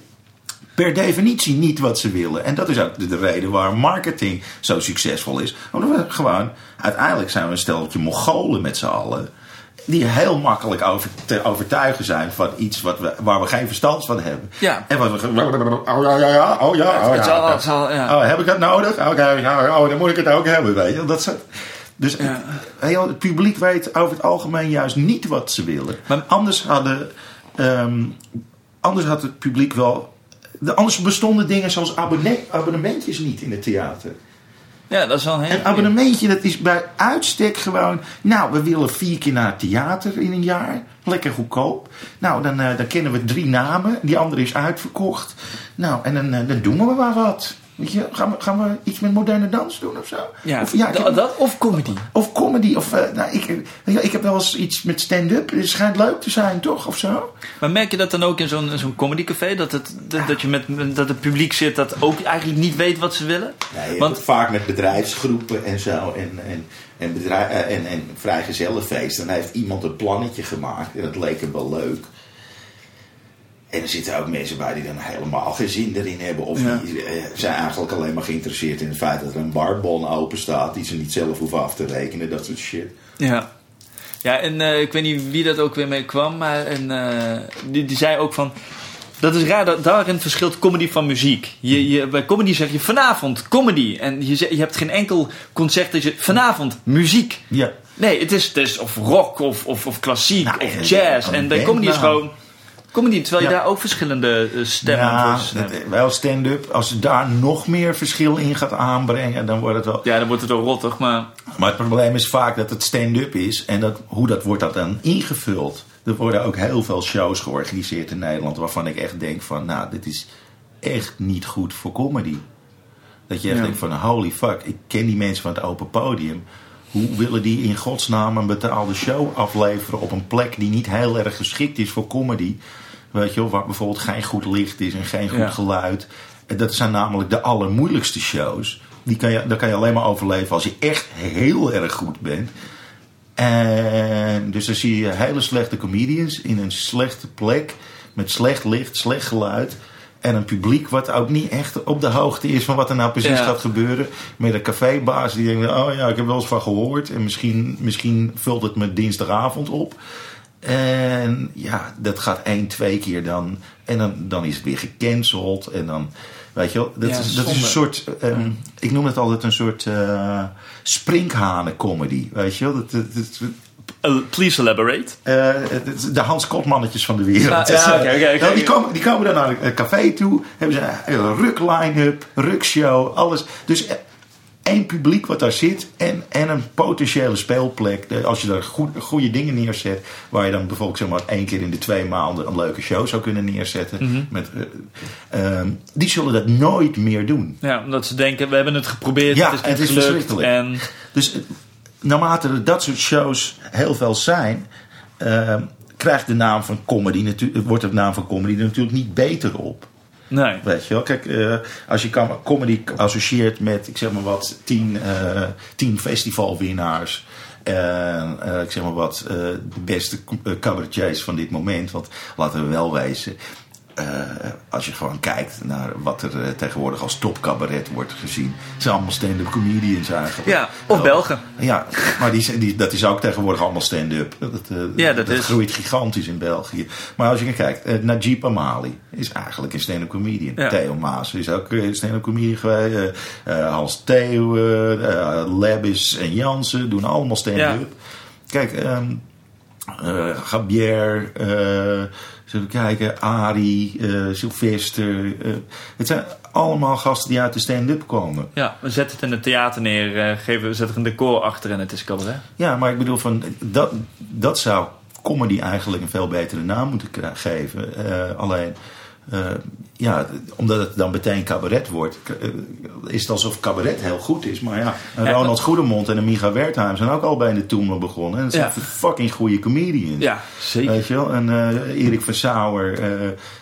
per definitie niet wat ze willen. En dat is ook de, de reden waarom marketing zo succesvol is. Omdat we gewoon, uiteindelijk zijn we een steltje Mongolen met z'n allen. Die heel makkelijk over, te overtuigen zijn van iets wat we, waar we geen verstand van hebben. Ja. En wat we. Oh ja, ja, ja. Oh ja. Oh, Het ja. zal- het zal- ja. Oh, heb ik dat nodig? Oké, ja, oh, dan moet ik het ook hebben. Weet je. Dat soort, dus Ja. heel, het publiek weet over het algemeen juist niet wat ze willen. Maar- anders, hadden, ehm, anders had het publiek wel. De- Anders bestonden dingen zoals abonne- abonnementjes niet in het theater. Ja, dat is wel een hele Een abonnementje, dat is bij uitstek gewoon. Nou, we willen vier keer naar het theater in een jaar. Lekker goedkoop. Nou, dan, eh, dan kennen we drie namen. Die andere is uitverkocht. Nou, en dan, eh, dan doen we maar wat. Weet je, gaan we, gaan we iets met moderne dans doen of zo? Ja, of, ja, heb- dat of comedy. of comedy. Of, eh, nou, ik, ja, ik heb wel eens iets met stand-up. Het schijnt leuk te zijn, toch? Of zo? Maar merk je dat dan ook in zo'n zo'n comedycafé? Dat het, dat, dat je met, met- dat het publiek zit dat ook eigenlijk niet weet wat ze willen? Nee, Want- vaak met bedrijfsgroepen en zo. En, en, en, bedrijf, eh, en, en vrijgezellenfeest. Dan heeft iemand een plannetje gemaakt. En dat leek hem wel leuk. En er zitten ook mensen bij die dan helemaal geen zin erin hebben. Of Ja. die eh, zijn eigenlijk alleen maar geïnteresseerd in het feit dat er een barbon open staat. Die ze niet zelf hoeven af te rekenen. Dat soort shit. Ja. Ja, en eh, ik weet niet wie dat ook weer mee kwam, maar en, eh, die, die zei ook van... Dat is raar, dat, daarin verschilt comedy van muziek. Je, je, bij comedy zeg je vanavond comedy. En je, je hebt geen enkel concert dat je vanavond muziek. Ja. Nee, het is, het is of rock of, of, of klassiek Nou, of jazz. En bij comedy is nou. gewoon comedy. Terwijl je Ja. daar ook verschillende eh, stemmen Ja, voor hebt. wel stand-up. Als je daar nog meer verschil in gaat aanbrengen, dan wordt het wel... Ja, dan wordt het wel rottig, maar... Maar het probleem is vaak dat het stand-up is. En dat, hoe dat wordt dat dan ingevuld? Er worden ook heel veel shows georganiseerd in Nederland... waarvan ik echt denk van, nou, dit is echt niet goed voor comedy. Dat je echt Ja. denkt van, holy fuck, ik ken die mensen van het open podium. Hoe willen die in godsnaam een betaalde show afleveren... op een plek die niet heel erg geschikt is voor comedy... Weet je wel, waar bijvoorbeeld geen goed licht is en geen goed Ja. geluid. En dat zijn namelijk de allermoeilijkste shows. Die kan je, daar kan je alleen maar overleven als je echt heel erg goed bent. En dus dan zie je hele slechte comedians in een slechte plek. Met slecht licht, slecht geluid. En een publiek wat ook niet echt op de hoogte is van wat er nou precies Ja. gaat gebeuren. Met een cafébaas die denkt, oh ja, ik heb wel eens van gehoord. En misschien, misschien vult het me dinsdagavond op. En ja, dat gaat één, twee keer dan. En dan, dan is het weer gecanceld. En dan, weet je wel, dat, Ja, is, dat is een soort, ehm, ik noem het altijd een soort eh sprinkhanen comedy. Weet je wel, dat, dat, dat- Uh, please elaborate. eh, de Hans Kotmannetjes van de wereld. Ja, ja, oké, oké, oké. Nou, die, komen, die komen dan naar een café toe. Hebben ze een ruk line-up, rukshow, alles. Dus eh, één publiek wat daar zit en, en een potentiële speelplek. Als je daar goed, goede dingen neerzet, waar je dan bijvoorbeeld zeg maar, één keer in de twee maanden een leuke show zou kunnen neerzetten. Mhm. met, eh, ehm, die zullen dat nooit meer doen. Ja, omdat ze denken, we hebben het geprobeerd, Ja, het is het niet is gelukt. verschrikkelijk. En Dus eh, naarmate er dat soort shows heel veel zijn, eh, krijgt de naam van comedy natuurlijk, wordt de naam van comedy er natuurlijk niet beter op. nee. Weet je wel, kijk, eh, als je com- comedy associeert met, ik zeg maar wat, tien, eh, tien festivalwinnaars. En eh, ik zeg maar wat, de beste cabaretiers van dit moment. Want laten we wel wezen, eh, als je gewoon kijkt naar wat er eh, tegenwoordig als topcabaret wordt gezien. Het zijn allemaal stand-up comedians eigenlijk. Ja, of. Belgen. Ja, maar die, die, dat is ook tegenwoordig allemaal stand-up. Dat, eh, Ja, dat is- groeit gigantisch in België. Maar als je kijkt, Najib Amali is eigenlijk een stand-up comedian. Ja. Theo Maas is ook eh, stand-up comedian geweest. Hans Theo, Lebis en Jansen doen allemaal stand-up. Kijk, ehm eh, Gabier, eh, zullen we kijken, Ari, eh, Sylvester. eh, het zijn allemaal gasten die uit de stand-up komen. Ja, we zetten het in het theater neer, eh, geven, we zetten er een decor achter en het is cabaret. Ja, maar ik bedoel, van, dat, dat zou comedy eigenlijk een veel betere naam moeten geven. Eh, alleen, eh, ja, omdat het dan meteen cabaret wordt, eh, is het alsof cabaret heel goed is. Maar ja, Ronald Goedemond en een Micha Wertheim zijn ook al bij de Toemler begonnen. En dat zijn Ja. fucking goede comedians. Ja, zeker. Weet je wel? En eh, Erik van Sauer.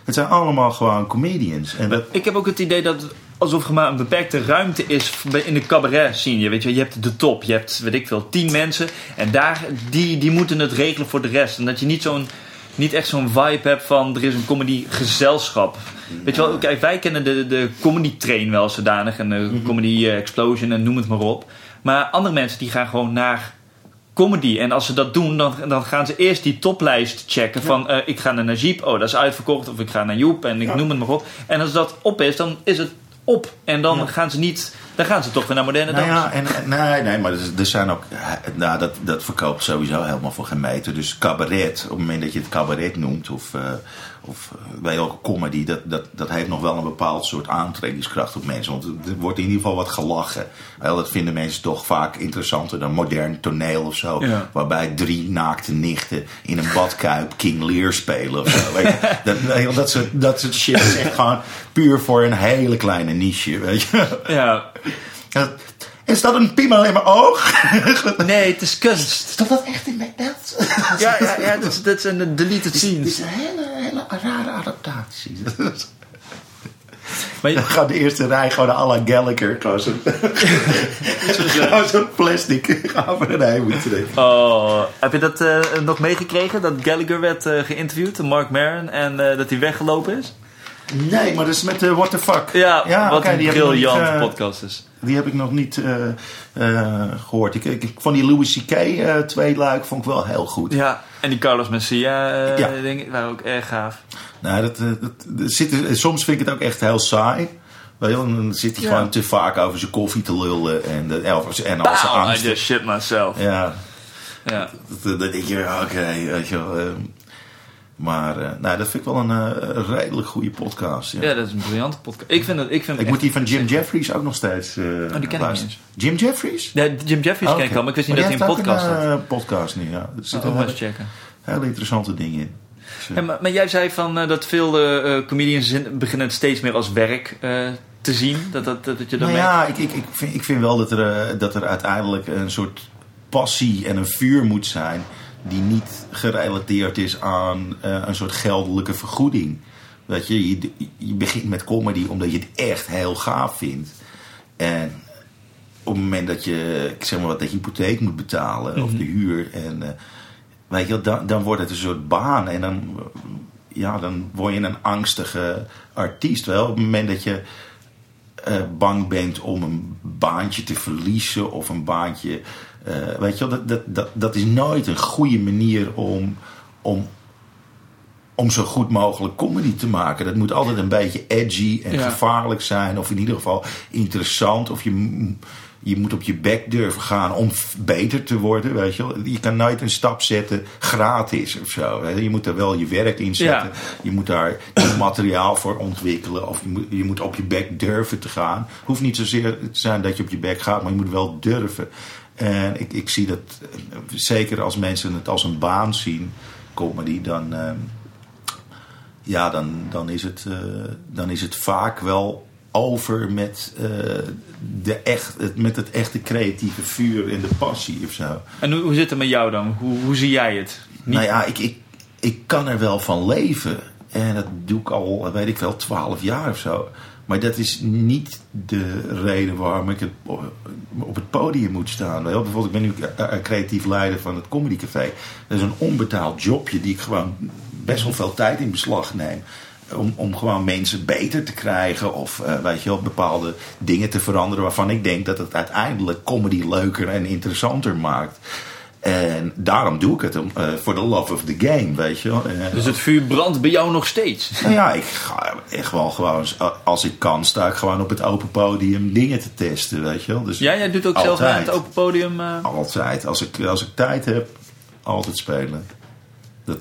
het zijn allemaal gewoon comedians. En dat, Ik heb ook het idee dat alsof er maar een beperkte ruimte is in de cabaret scene. Je weet je, je hebt de top, je hebt weet ik veel, tien mensen en daar die, die moeten het regelen voor de rest. En dat je niet zo'n niet echt zo'n vibe hebt van er is een comedy gezelschap. Weet je wel, kijk, wij kennen de, de comedy train wel zodanig en de comedy eh, explosion en noem het maar op. Maar andere mensen die gaan gewoon naar comedy. En als ze dat doen, dan, dan gaan ze eerst die toplijst checken. Van eh, ik ga naar Najib, oh dat is uitverkocht. Of ik ga naar Joep en ik Ja. noem het maar op. En als dat op is, dan is het op. En dan Ja. gaan ze niet, dan gaan ze toch weer naar moderne Nou dans. ja, en, nee, nee, maar er, er zijn ook. Nou, dat, dat verkoopt sowieso helemaal voor geen meter. Dus cabaret, op het moment dat je het cabaret noemt, of, eh, of eh, bij elke comedy, dat, dat, dat heeft nog wel een bepaald soort aantrekkingskracht op mensen. Want er wordt in ieder geval wat gelachen. Wel, dat vinden mensen toch vaak interessanter dan modern toneel of zo. Ja. Waarbij drie naakte nichten in een badkuip King Lear spelen of zo. Weet je? Dat, dat, soort, dat soort shit is echt gewoon puur voor een hele kleine niche. Weet je? Ja. Is dat een piemel in mijn oog? Nee, het is kunst. Stond dat echt in mijn beeld? Ja, ja, ja dat, is, dat zijn de deleted Het is een hele, hele rare adaptatie. Maar je- Dan gaat de eerste rij gewoon à la Gallagher. Gewoon zo'n zo'n plastic over en heen moet trekken. Oh, heb je dat eh, nog meegekregen? Dat Gallagher werd eh, geïnterviewd, Mark Maron, en eh, dat hij weggelopen is? Nee, maar dat is met eh, What the Fuck. Ja, wat een briljante eh, podcast is. Die heb ik nog niet eh, eh, gehoord. Ik, vond die Louis C.K. eh twee luik vond ik wel heel goed. Ja, en die Carlos Mencia eh Ja. dingen waren ook erg gaaf. Nou, dat, eh, dat, dat zit, soms vind ik het ook echt heel saai. Weet je, wel, dan zit hij Ja. gewoon te vaak over zijn koffie te lullen en, de, en en al zijn Pow, I angst. just shit myself. Ja, Ja. dat- dan denk je, oké, weet je wel. Maar eh, nou, dat vind ik wel een eh, redelijk goede podcast. Ja. ja, dat is een briljante podcast. Ik vind het, ik vind ik moet die van Jim Jeffries ook nog steeds eh Oh, die ken ik niet Jim Jeffries? Ja, Jim Jeffries Oh, ken ik al, maar ik wist niet dat hij een podcast had. een podcast nu, ja. Er Oh, zitten ook maar hele, checken. hele interessante dingen in. Dus, Ja, maar, maar jij zei van, dat veel comedians beginnen het steeds meer als werk te zien. Dat, dat, dat, dat je dat Nou ja, ik, ik, ik, vind, ik vind wel dat er, dat er uiteindelijk een soort passie en een vuur moet zijn. Die niet gerelateerd is aan eh, een soort geldelijke vergoeding. Weet je, je, je begint met comedy omdat je het echt heel gaaf vindt. En op het moment dat je, ik zeg maar wat, de hypotheek moet betalen of de huur. En, eh, weet je, dan, dan wordt het een soort baan. En dan, ja, dan word je een angstige artiest. Wel, op het moment dat je eh, bang bent om een baantje te verliezen of een baantje. Eh, weet je wel, dat, dat, dat, dat is nooit een goede manier om, om, om zo goed mogelijk comedy te maken. Dat moet altijd een beetje edgy en Ja. gevaarlijk zijn, of in ieder geval interessant. Of je, je moet op je bek durven gaan om beter te worden. Weet je, wel. je kan nooit een stap zetten gratis of zo. Je moet er wel je werk in zetten. Ja. Je moet daar materiaal voor ontwikkelen. Of je moet, je moet op je bek durven te gaan. Hoeft niet zozeer te zijn dat je op je bek gaat, maar je moet wel durven. En ik, ik zie dat, zeker als mensen het als een baan zien, comedy, dan, eh, ja, dan, dan, is het, eh, dan is het vaak wel over met, eh, de echt, het, met het echte creatieve vuur en de passie of zo. En hoe, hoe zit het met jou dan? Hoe, hoe zie jij het? Niet- Nou ja, ik, ik, ik kan er wel van leven. En dat doe ik al, weet ik wel, twaalf jaar of zo. Maar dat is niet de reden waarom ik het op- het podium moet staan. Bijvoorbeeld, ik ben nu eh, eh, creatief leider van het Comedy Café. Dat is een onbetaald jobje die ik gewoon best wel veel tijd in beslag neem. Om, om gewoon mensen beter te krijgen of eh, weet je bepaalde dingen te veranderen waarvan ik denk dat het uiteindelijk comedy leuker en interessanter maakt. En daarom doe ik het, om, eh, the love of the game, weet je. En, Dus het vuur brandt bij jou nog steeds. nou ja, ik ga echt wel gewoon, als ik kan, sta ik gewoon op het open podium dingen te testen, weet je. Dus Ja, jij doet ook zelf altijd. aan het open podium. eh, Altijd. Als ik, als ik tijd heb, altijd spelen.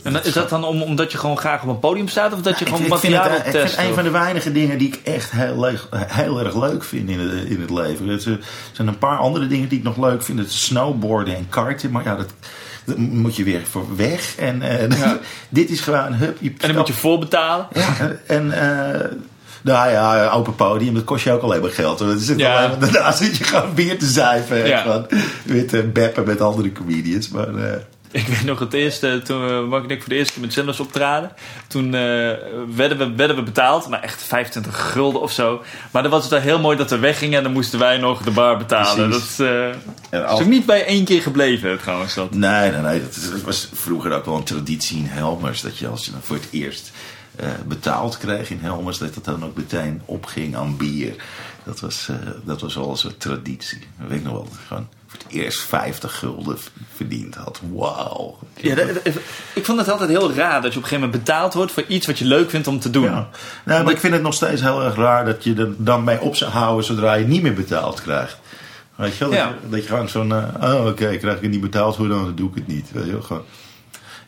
En is dat dan om, omdat je gewoon graag op een podium staat? Of dat je ik, gewoon ik vind materiaal het, ik vind een van de weinige dingen die ik echt heel, heel erg leuk vind in het, in het leven. Er zijn een paar andere dingen die ik nog leuk vind. Het is snowboarden en karten. Maar ja, dat, moet je weer voor weg. En eh, Ja. dit is gewoon... Hup, je En dan moet je voorbetalen. Ja, en eh, nou ja, open podium, dat kost je ook alleen maar geld. Dat zit Ja. alleen daarna zit je gewoon bier te zuiven. en gewoon Met uh, beppen met andere comedians. Maar eh, Ik weet nog het eerste, toen Mark en ik voor de eerste keer met Zenders optraden. Toen eh, werden, we, werden we betaald, maar echt 25 gulden of zo. Maar dan was het wel heel mooi dat we weggingen en dan moesten wij nog de bar betalen. Precies. Dat is, en is ook niet bij één keer gebleven trouwens. Dat. nee, nee, nee. Dat, was vroeger ook wel een traditie in Helmers. Dat je als je dan voor het eerst eh, betaald kreeg in Helmers, dat dat dan ook meteen opging aan bier. Dat was, dat was wel een soort traditie. Dat weet ik nog wel. Gewoon voor het eerst 50 gulden verdiend had. Wauw. Ja, dat- ik vond het altijd heel raar dat je op een gegeven moment betaald wordt voor iets wat je leuk vindt om te doen. Ja. Nou, maar ik vind het nog steeds heel erg raar dat je er dan mee op zou houden zodra je niet meer betaald krijgt. Weet je wel? Dat, Ja. je, dat je gewoon zo'n, eh, oh oké, krijg ik het niet betaald, hoe dan, dan doe ik het niet. Weet je wel? Gewoon,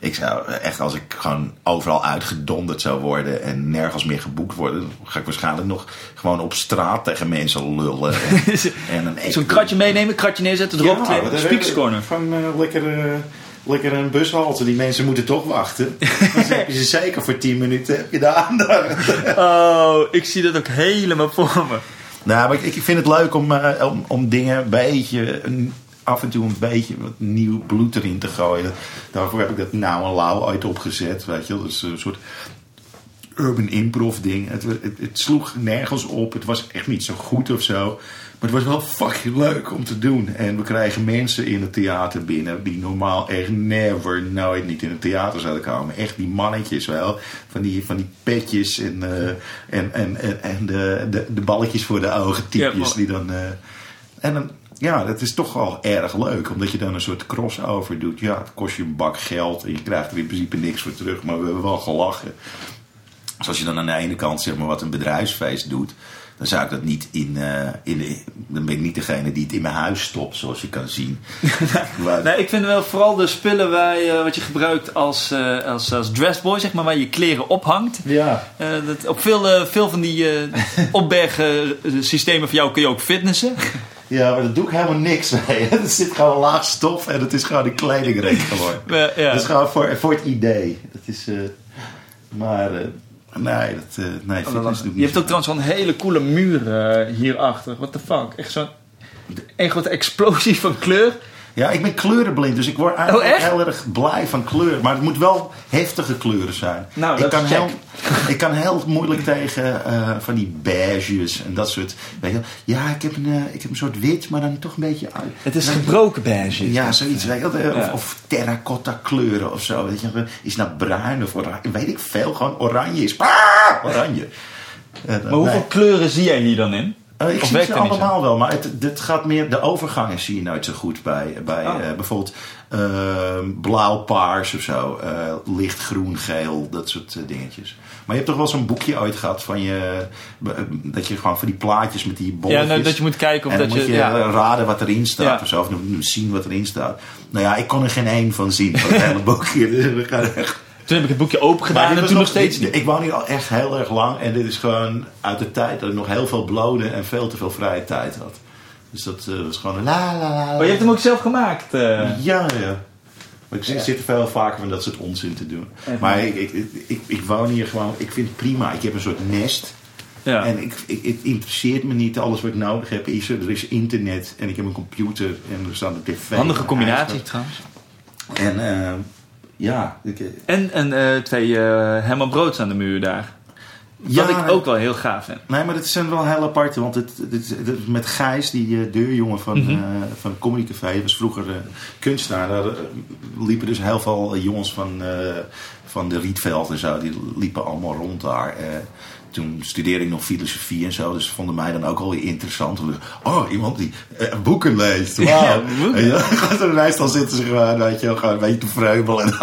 ik zou echt, als ik gewoon overal uitgedonderd zou worden en nergens meer geboekt worden, dan ga ik waarschijnlijk nog gewoon op straat tegen mensen lullen. En, Zo'n kratje meenemen, kratje neerzetten, erop Ja, speakers corner. Van eh, lekker, eh, lekker een bushalte. Die mensen moeten toch wachten. Dan heb je ze zeker voor 10 minuten heb je de aandacht. Oh, ik zie dat ook helemaal voor me. Nou, maar ik, ik vind het leuk om, eh, om, om dingen een beetje, een- af en toe een beetje wat nieuw bloed erin te gooien. Daarvoor heb ik dat nou en lauw ooit opgezet, weet je wel. Dus een soort urban improv ding. Het, het, het sloeg nergens op. Het was echt niet zo goed of zo. Maar het was wel fucking leuk om te doen. En we krijgen mensen in het theater binnen die normaal echt never, nooit niet in het theater zouden komen. Echt die mannetjes wel. Van die, van die petjes en, eh, en, en, en, en de, de, de balletjes voor de ogen typjes. Ja, die dan, eh, en dan, ja, dat is toch wel erg leuk. Omdat je dan een soort crossover doet. Ja, het kost je een bak geld. En je krijgt er in principe niks voor terug. Maar we hebben wel gelachen. Dus als je dan aan de ene kant zeg maar wat een bedrijfsfeest doet, dan zou ik dat niet in, eh, in dan ben ik niet degene die het in mijn huis stopt, zoals je kan zien. Maar- Nee, ik vind wel vooral de spullen waar je, wat je gebruikt als, eh, als, als dressboy, zeg maar, waar je kleren ophangt. ja. Eh, dat, op veel, veel van die eh opbergsystemen voor jou kun je ook fitnessen. Ja, maar dat doe ik helemaal niks mee. Er zit gewoon laag stof en het is gewoon een kledingreek geworden. Eh, ja. Dat is gewoon voor, voor het idee. Dat is, eh, maar eh, nee, dat, eh nee, fitness doe ik Je hebt ook trouwens zo'n hele coole muur hierachter. What the fuck? Echt zo'n een grote explosie van kleur. Ja, ik ben kleurenblind, dus ik word eigenlijk Oh, echt? heel erg blij van kleur. Maar het moet wel heftige kleuren zijn. Nou, ik, dat kan heel, ik kan heel moeilijk tegen eh, van die beiges en dat soort. Weet je, ja, ik heb, een, eh, ik heb een soort wit, maar dan toch een beetje. Het is gebroken beige. Ja, zoiets. Weet je, of, of terracotta kleuren of zo. Weet je, is nou bruin of oranje? Weet ik veel. Gewoon oranje is. Ah, oranje. Maar hoeveel nee. kleuren zie jij hier dan in? Eh, ik Of zie ze allemaal wel, maar het, dit gaat meer, de overgangen zie je nooit zo goed bij. bij Oh. eh, bijvoorbeeld eh, blauw, paars of zo, eh, licht groen, geel, dat soort dingetjes. Maar je hebt toch wel zo'n boekje ooit gehad van je, dat je gewoon van die plaatjes met die bolletjes. Ja, nou, dat je moet kijken of en dat moet je... je ja. raden wat erin staat Ja. of zo, of zien wat erin staat. Nou ja, ik kon er geen één van zien, van het hele boekje. Dus we gaan echt Toen heb ik het boekje open gedaan en toen nog steeds niet. Ik woon hier al echt heel erg lang. En dit is gewoon uit de tijd dat ik nog heel veel blode en veel te veel vrije tijd had. Dus dat eh, was gewoon een la la la. Maar je hebt hem ook zelf gemaakt. eh. Ja, ja. Maar ik zit er veel vaker van dat soort onzin te doen. Echt Maar ik, ik, ik, ik, ik woon hier gewoon, ik vind het prima. Ik heb een soort nest. ja. En ik, ik, het interesseert me niet. Alles wat ik nodig heb is er. Er is internet en ik heb een computer en er staat een tv. Handige combinatie trouwens. En eh, ja, ik, En, en eh, twee eh Herman Broods aan de muur daar. ja, Wat ik ook wel heel gaaf vind. Nee, maar dat zijn wel heel aparte. Want het, het, het- het- met Gijs, die eh, deurjongen van, eh, van Comedy Café, was vroeger eh, kunstenaar. Daar eh, liepen dus heel veel eh, jongens van, eh, van de Rietveld en zo. Die liepen allemaal rond daar. Toen studeerde ik nog filosofie en zo. Dus vonden mij dan ook wel weer interessant. Oh, iemand die eh, boeken leest. Wauw. Ja, boeken. En ja, en meestal zitten ze gewoon, weet je, gewoon een beetje te vreubelen.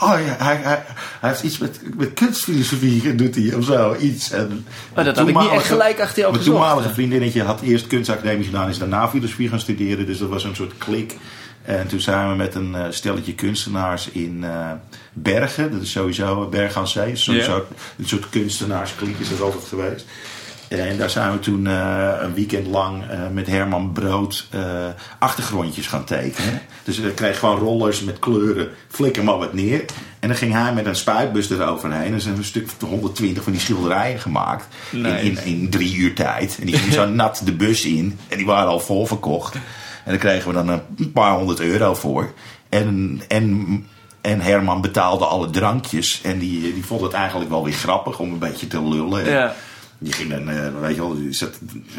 Oh ja, hij, hij, hij heeft iets met, met kunstfilosofie, doet hij of zo. Iets. En Maar dat had ik niet echt gelijk achter jou Mijn toenmalige vriendinnetje had eerst kunstacademie gedaan, is daarna filosofie gaan studeren. Dus dat was een soort klik. En toen zijn we met een eh, stelletje kunstenaars in eh, Bergen. Dat is sowieso Berg aan Zee. Sowieso een soort kunstenaarskliek is dat altijd geweest. En daar zijn we toen eh, een weekend lang met Herman Brood achtergrondjes gaan tekenen. Dus we kregen gewoon rollers met kleuren, flikker maar wat neer. En dan ging hij met een spuitbus eroverheen. En dan zijn we een stuk of 120 van die schilderijen gemaakt. In, Nice. in, in drie uur tijd. En die gingen zo nat de bus in. En die waren al vol verkocht. En daar kregen we dan een paar honderd euro voor. En, en, en Herman betaalde alle drankjes. En die, die vond het eigenlijk wel weer grappig om een beetje te lullen. Ja. Die ging dan, eh, weet je wel, die zat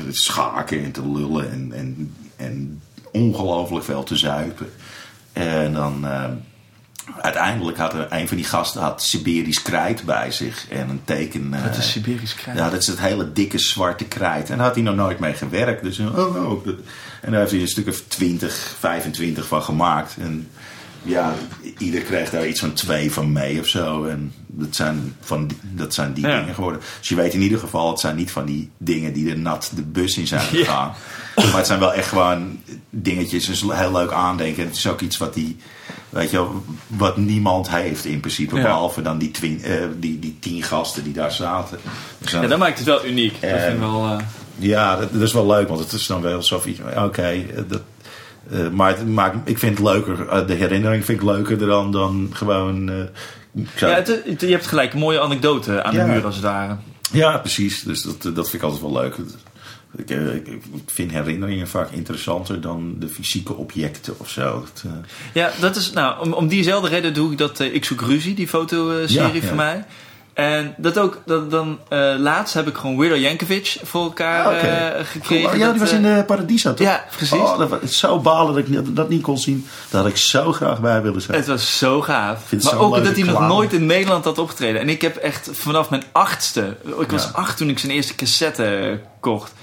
schaken en te lullen en, en, en ongelooflijk veel te zuipen. En dan, eh, uiteindelijk had er een van die gasten had Siberisch krijt bij zich en een teken. eh, Het is Siberisch krijt. ja, dat is het hele dikke zwarte krijt. En daar had hij nog nooit mee gewerkt. Dus, eh, oh, oh, dat- en daar heeft hij een stuk of 20, 25 van gemaakt. En ja, ieder kreeg daar iets van twee van mee of zo. En dat zijn, van die, dat zijn die Ja. dingen geworden. Dus je weet in ieder geval, het zijn niet van die dingen die er nat de bus in zijn gegaan. Maar het zijn wel echt gewoon dingetjes. Dus heel leuk aandenken. En het is ook iets wat die, weet je wat niemand heeft in principe. Ja. Behalve dan die, twin, eh, die, die tien gasten die daar zaten. Dus dan- Ja, dat maakt het wel uniek. dat vind ik wel... eh, ja, dat, dat is wel leuk, want het is dan wel zo van, oké, eh, dat, maar het ik vind het leuker, de herinnering vind ik leuker dan, dan gewoon... zou- Ja, het, het- je hebt gelijk een mooie anekdote aan Ja. de muur als het ware. ja, precies, dus dat, dat vind ik altijd wel leuk. Ik, eh, ik, ik vind herinneringen vaak interessanter dan de fysieke objecten of zo. Dat, eh, Ja, dat is, nou, om, om diezelfde reden doe ik dat eh, Ik Zoek Ruzie, die fotoserie Ja, ja. van mij. En dat ook, dat, dan laatst heb ik gewoon Weirdo Yankovic voor elkaar eh, gekregen. Oh, ja, die was in de Paradiso, toch? Ja, precies. Oh, dat was zo balen dat ik dat niet kon zien. Daar had ik zo graag bij willen zijn. Het was zo gaaf. Maar ook dat hij nog nooit in Nederland had opgetreden. En ik heb echt vanaf mijn achtste... Ik was Ja. acht toen ik zijn eerste cassette kocht.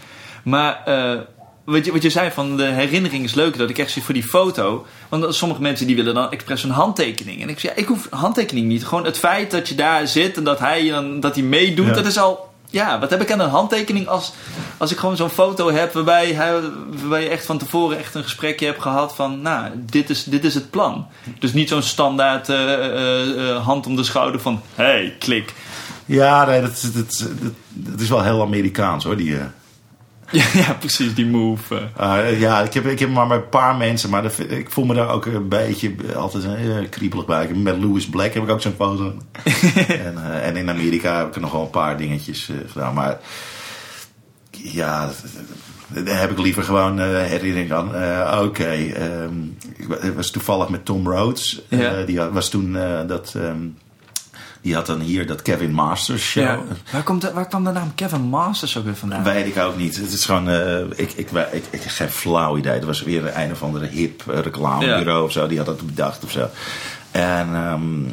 Maar eh, wat, je, wat je zei van de herinnering is leuk. Dat ik echt zie voor die foto... Want sommige mensen die willen dan expres een handtekening. En ik zeg, ja, ik hoef handtekening niet. Gewoon het feit dat je daar zit en dat hij, dan, dat hij meedoet. Ja. Dat is al... Ja, wat heb ik aan een handtekening als, als ik gewoon zo'n foto heb waarbij, hij, waarbij je echt van tevoren echt een gesprekje hebt gehad van, nou, dit is, dit is het plan. Dus niet zo'n standaard eh, eh, hand om de schouder van, hey, klik. Ja, nee, dat, dat, dat, dat is wel heel Amerikaans hoor. Die, Ja, precies, die move. eh. ah, ja, ik heb, ik heb maar met een paar mensen, maar dat, ik voel me daar ook een beetje altijd uh, kriebelig bij. Met Louis Black heb ik ook zo'n foto. en, eh, en in Amerika heb ik er nog wel een paar dingetjes gedaan. Maar ja, daar heb ik liever gewoon herinnering aan. Oké, ehm, ik wa- ik was toevallig met Tom Rhodes. Ja. die was toen dat. ehm, die had dan hier dat Kevin Masters show. Ja. Waar, komt de, waar kwam de naam Kevin Masters ook weer vandaan? Weet ik ook niet. Het is gewoon, eh, ik, ik, ik, geen flauw idee. Er was weer een of andere hip reclamebureau of zo. Die had dat bedacht of zo. En ehm,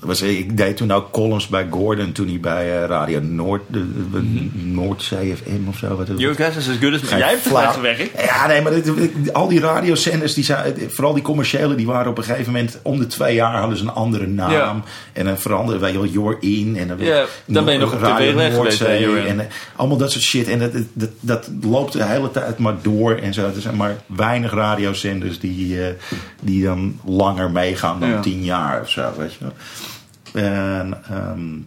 was, ik deed toen ook columns bij Gordon toen hij bij eh, Radio Noord, de, de, Noordzee FM of zo. Wat het- Your guess is as good as Jij hebt wel gewerkt. Ja, nee, maar dit- al die radiozenders, die zijn, vooral die commerciële, die waren op een gegeven moment om de twee jaar hadden ze een andere naam. En dan veranderde, weet je wel, You're In. En dan, Ja, dan ben je nog op Radio tv weg geweest. En eh, allemaal dat soort shit. En dat, dat, dat loopt de hele tijd maar door en zo. Er zijn maar weinig radiozenders die, eh, die dan langer meegaan dan tien jaar of zo, weet je wel. En, ehm,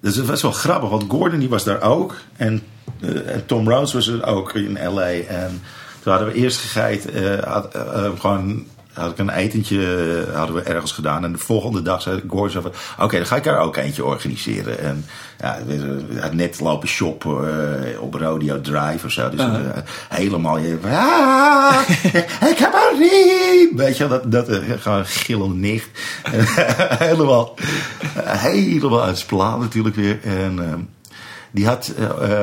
dus het was wel grappig, want Gordon die was daar ook. En, eh, Tom Rhodes was er ook in L.A. En toen hadden we eerst gegeit, had, eh, eh, gewoon had ik een etentje eh, hadden we ergens gedaan. En de volgende dag zei zo van... Oké, dan ga ik er ook eentje organiseren. En ja, we hadden net lopen shoppen eh, op Rodeo Drive of zo. Dus eh, helemaal... Ah, ik heb een riem! Weet je dat, dat gewoon gillende nicht. helemaal, helemaal uit natuurlijk weer. En ehm, die had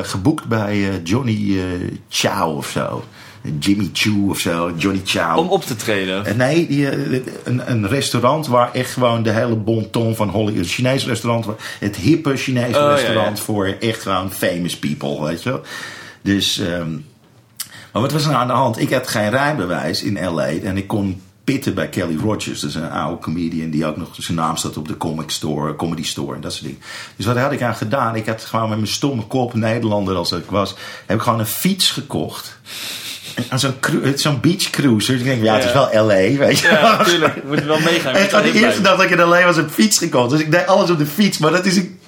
geboekt bij Johnny Chow of zo. Jimmy Choo of zo. Johnny Chow. Om op te treden. Nee, die, eh, een, een restaurant waar echt gewoon de hele bon ton van Hollywood... Een Chinees restaurant, het hippe Chinese Oh, restaurant ja. voor echt gewoon famous people, weet je wel. Dus, ehm, maar wat was er nou aan de hand? Ik had geen rijbewijs in L.A. en ik kon pitten bij Kelly Rogers. Dat is een oude comedian die ook nog zijn naam staat op de comic store, comedy store en dat soort dingen. Dus wat had ik aan gedaan? Ik had gewoon met mijn stomme kop, Nederlander als ik was, heb ik gewoon een fiets gekocht. En Zo'n zo'n beach cruiser. Dus ik denk, ja, het is wel L.A., weet je Ja, natuurlijk. Je moet wel meegaan. En wel de eerste dag dat ik in L.A. was, een fiets gekocht. Dus ik deed alles op de fiets. Maar dat is een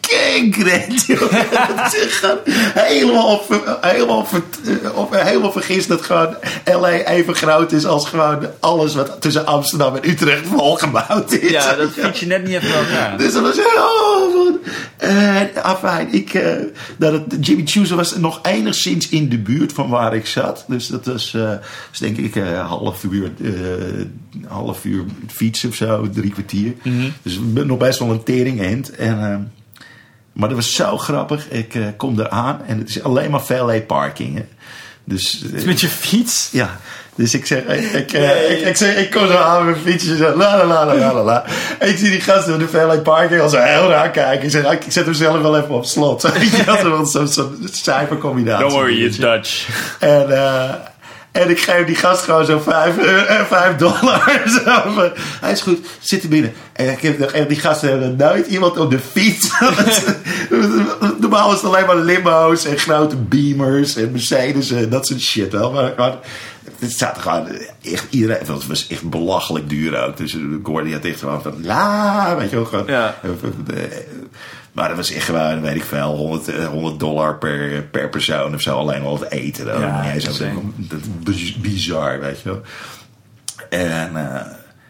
echt gewoon helemaal, op, helemaal, ver- op, helemaal vergist dat gewoon L.A. even groot is als gewoon alles wat tussen Amsterdam en Utrecht volgebouwd is. Ja, dat fiets je net niet even elkaar. Dus dat was oh, wat- En afijn, ik, eh, dat het, Jimmy Choo was nog enigszins in de buurt van waar ik zat. Dus dat was, eh, dus denk ik, eh half uur, eh, half uur fietsen of zo, drie kwartier. Dus ik ben nog best wel een tering end. En, eh, maar dat was zo grappig. Ik eh, kom eraan en het is alleen maar valet parking. Hè. Dus, eh, Met je fiets? ja, dus ik zeg, ik, ik, eh, ik, ik, zeg, ik kom zo aan met mijn fietsje, zo, la la la la la la. En ik zie die gasten op de valet parking al zo heel raar kijken. Ik zeg, ik zet hem zelf wel even op slot. Ik had wel zo'n zo cijfercombinatie. Don't worry, it's Dutch. En, en ik geef die gast gewoon zo 5 vijf dollar. Zo. Hij is goed, zit er binnen. En, ik heb, en die gasten hebben nooit iemand op de fiets. Normaal is het alleen maar limo's en grote beamers en Mercedes en dat soort shit. Wel. Maar gewoon, het staat er gewoon echt iedereen. Het was echt belachelijk duur ook. Dus Gordy had echt gewoon van la, weet je wel. Gewoon, Ja. Eh, maar dat was echt gewoon, weet ik veel, 100, eh, 100 dollar per, per persoon of zo. Alleen al het eten. Dat, Ja, zo, dat is bizar, weet je wel. En eh,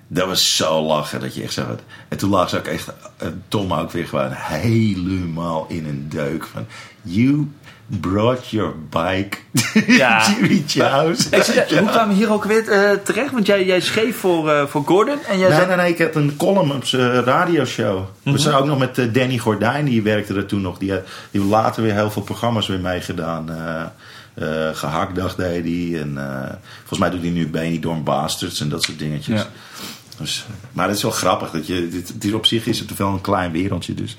dat was zo lachen dat je echt zo... had- En toen lag ze ook echt, eh, Tom ook weer gewoon helemaal in een deuk van... You Brought your bike. Ja. Jimmy Chows. Hoe kwamen we hier ook weer eh, terecht? Want jij, jij schreef voor, eh, voor Gordon. En jij Nee, zei... nee, nee, ik had een column op zijn radioshow. We zijn ook nog met eh, Danny Gordijn, die werkte er toen nog. Die, heeft later weer heel veel programma's weer meegedaan. Eh eh Gehaktdag deed hij. En eh, volgens mij doet hij nu Benidorm Bastards en dat soort dingetjes. Ja. Dus, maar het is wel grappig. Dat je, dit, dit op zich is het wel een klein wereldje. Dus.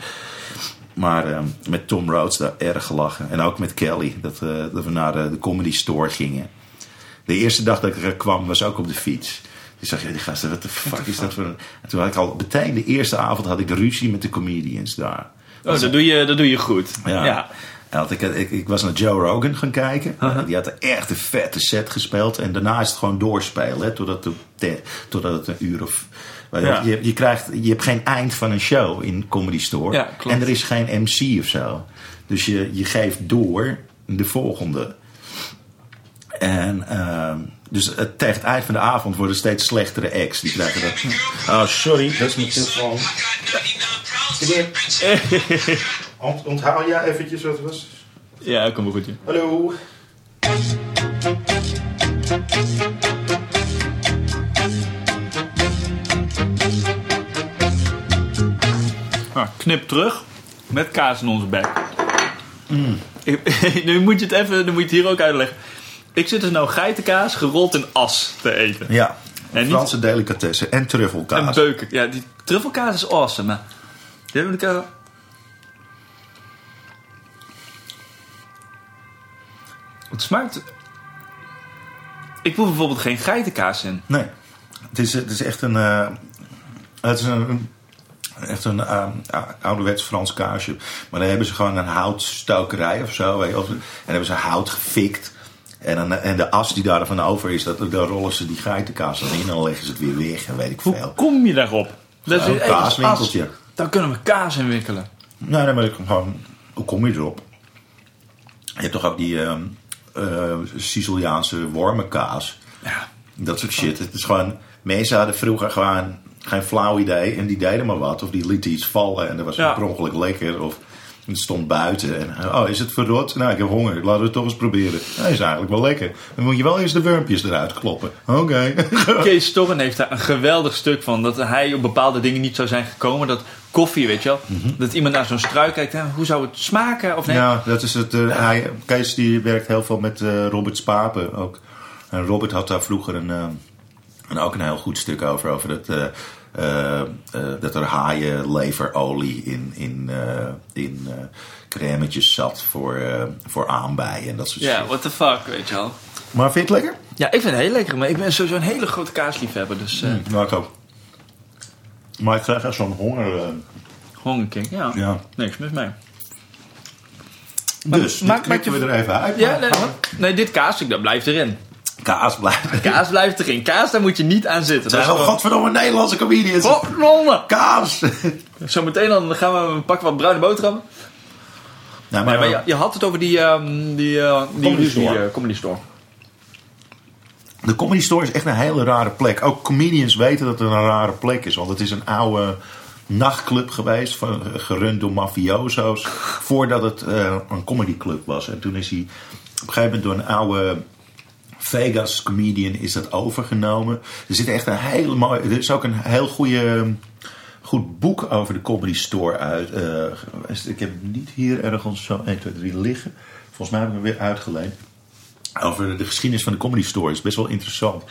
Maar eh, met Tom Rhodes daar erg gelachen. En ook met Kelly. Dat, eh, dat we naar de, de comedy store gingen. De eerste dag dat ik er kwam was ook op de fiets. Ik zag, ja, die gasten, wat de fuck is dat voor een... En toen had ik al meteen de eerste avond had ik ruzie met de comedians daar. Oh, dat doe je, dat doe je goed. Ja. ja. Ik, ik, ik was naar Joe Rogan gaan kijken. Die had echt een vette set gespeeld. En daarna is het gewoon doorspelen. Hè, totdat, de, te- totdat het een uur of... Ja. Je, je, krijgt, je hebt geen eind van een show in Comedy Store. Ja, klopt. en er is geen MC of zo. Dus je, je geeft door de volgende. En ehm, dus het, tegen het eind van de avond worden steeds slechtere acts. Die krijgen dat. Oh, sorry, dat is mijn telefoon. Ont, onthoud jij eventjes wat het was? Ja, kom maar goed. Ja. Hallo. Knip terug met kaas in onze bek. Ik- nu moet je het even, nu moet je het hier ook uitleggen. Ik zit dus nou geitenkaas gerold in as te eten. Ja, En niet- Franse delicatessen en truffelkaas. En beuken. Ja, die truffelkaas is awesome. Maar die heb ik Het smaakt... Ik proef bijvoorbeeld geen geitenkaas in. Nee, het is, het is echt een... eh, het is een, een- echt een eh, ouderwets Frans kaasje. Maar dan hebben ze gewoon een houtstokerij of zo. Weet je, of, en hebben ze hout gefikt. En, dan, en de as die daarvan over is, dat, daar rollen ze die geitenkaas dan in. En dan leggen ze het weer weg en weet ik Hoe veel. kom je daarop? Dat Een is ergens kaaswinkeltje. as. Daar kunnen we kaas in wikkelen. Nee, nee, maar ik- gewoon, hoe kom je erop? Je hebt toch ook die ehm eh, Siciliaanse wormenkaas. Ja. Dat soort shit. Het is gewoon, mensen hadden vroeger gewoon geen flauw idee. En die deden maar wat. Of die lieten iets vallen en dat was Ja. per ongeluk lekker. Of het stond buiten. En, oh, is het verrot? Nou, ik heb honger. Laten we het toch eens proberen. Dat is eigenlijk wel lekker. Dan moet je wel eerst de wurmpjes eruit kloppen. Oké. Kees Storren heeft daar een geweldig stuk van. Dat hij op bepaalde dingen niet zou zijn gekomen. Dat koffie, weet je wel. Dat iemand naar zo'n struik kijkt. hè, hoe zou het smaken? Of nee? Ja, dat is het. eh, hij, Kees die werkt heel veel met eh, Robert Spapen ook. En Robert had daar vroeger een, eh, een, ook een heel goed stuk over. Over dat, eh, eh, eh, dat er haaienleverolie in, in, eh in eh crèmetjes zat voor, eh, voor aanbijen en dat soort Ja, shit. what the fuck, weet je wel. Maar vind je het lekker? Ja, ik vind het heel lekker. Maar ik ben sowieso een hele grote kaasliefhebber. Dus eh Nou, ik ook. Maar ik krijg echt zo'n honger. hongerking. Ja. ja. Niks mis mee. Dus, maak- maak, maak je- we er even uit. Ja, nee, nee dit kaas, dat blijft erin. Kaas blijft. Kaas blijft erin. Kaas, daar moet je niet aan zitten. Het zijn is wel gewoon- godverdomme Nederlandse comedians. Oh, nonnen. Kaas! Zometeen dan gaan we pakken wat bruine boterhammen. Nou, Maar, maar je, je had het over die, ehm die, eh, die Comedy ruzie, store. eh, comedy store. De Comedy Store is echt een hele rare plek. Ook comedians weten dat het een rare plek is. Want het is een oude nachtclub geweest. Van, gerund door mafioso's. Voordat het eh, een comedyclub was. En toen is hij op een gegeven moment door een oude Vegas comedian is dat overgenomen. Er zit echt een hele mooie... Er is ook een heel goede... Goed boek over de Comedy Store uit. eh, ik heb niet hier ergens zo 1, 2, 3 liggen. Volgens mij heb ik hem weer uitgeleend over de geschiedenis van de comedy store is best wel interessant.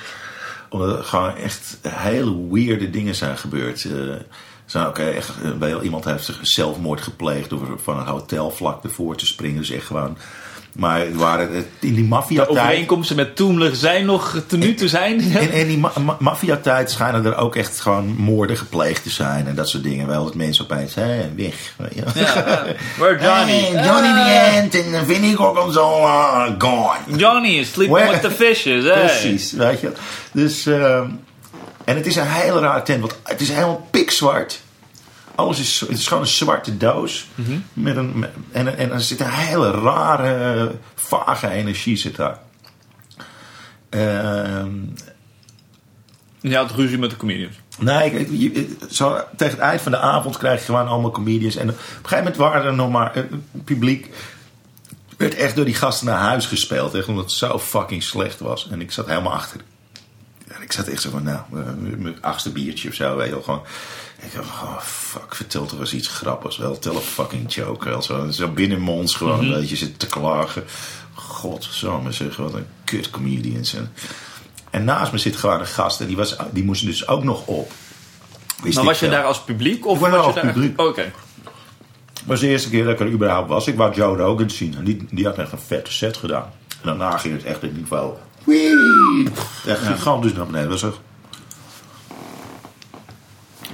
Omdat er gewoon echt hele weirde dingen zijn gebeurd. Er zijn ook echt, eh, bij iemand heeft zich zelfmoord gepleegd door van een hotelvlak ervoor te springen. Dus echt gewoon. Maar het waren in die maffia-tijd. Overeenkomsten met Toemler zijn nog te nu te zijn. In, in die ma- ma- maffia-tijd schijnen er ook echt gewoon moorden gepleegd te zijn en dat soort dingen. Wel dat mensen opeens, hé, weg. weet je. Ja. Where Johnny? Hey, Johnny the Ant en Vinnie Gorgonzola, gone. Johnny is sleeping Where- with the fishes. Hey. Precies, weet je. Dus, ehm, en het is een hele rare tent, want het is helemaal pikzwart. Alles is, het is gewoon een zwarte doos. met een, met- en, en er zit een hele rare, vage energie zit daar. Ehm, Je had ruzie met de comedians. Nee, ik- je- zo, tegen het eind van de avond krijg je gewoon allemaal comedians. En op een gegeven moment waren er nog maar eh, publiek. werd echt door die gasten naar huis gespeeld. Echt omdat het zo fucking slecht was. En ik zat helemaal achter. En ik zat echt zo van, nou, eh, mijn achtste biertje of zo. Weet je wel, gewoon. Ik dacht, oh fuck, vertel toch eens iets grappigs. Wel, tel een fucking joke. Wel, zo, zo binnen monds gewoon een beetje zitten te klagen. Godsamme zeg, wat een kut comedians. En, en naast me zit gewoon een gast. En die, was, die moest dus ook nog op. Wist Maar was je daar als publiek? Of was was daar je als daar... publiek. Oké. Het was de eerste keer dat ik er überhaupt was. Ik wou Joe Rogan zien. En die, die had echt een vette set gedaan. En daarna ging het echt in ieder geval... Wee! Echt gigantisch naar beneden. Dat was echt...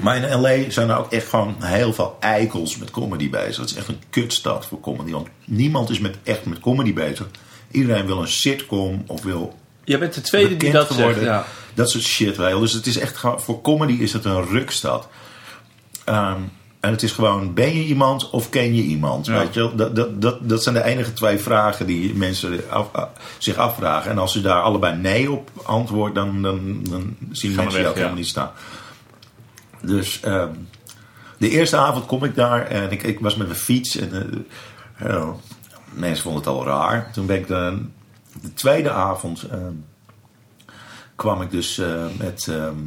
Maar in L.A. zijn er ook echt gewoon heel veel eikels met comedy bezig. Het is echt een kutstad voor comedy. Want niemand is met, echt met comedy bezig. Iedereen wil een sitcom of wil Je bent de tweede die dat zegt. geworden. Ja. Dat soort shit. Wel. Dus het is echt gewoon, voor comedy is het een rukstad. Ehm, en het is gewoon, ben je iemand of ken je iemand? Ja. Weet je? Dat, dat, dat, dat zijn de enige twee vragen die mensen af- zich afvragen. En als ze daar allebei nee op antwoorden, dan, dan, dan zien Gaan mensen jou ja. helemaal niet staan. Dus ehm, de eerste avond kom ik daar en ik, ik was met mijn fiets. En eh, eh, mensen vonden het al raar. Toen ben ik de, de tweede avond ehm, kwam ik dus eh, met. ehm,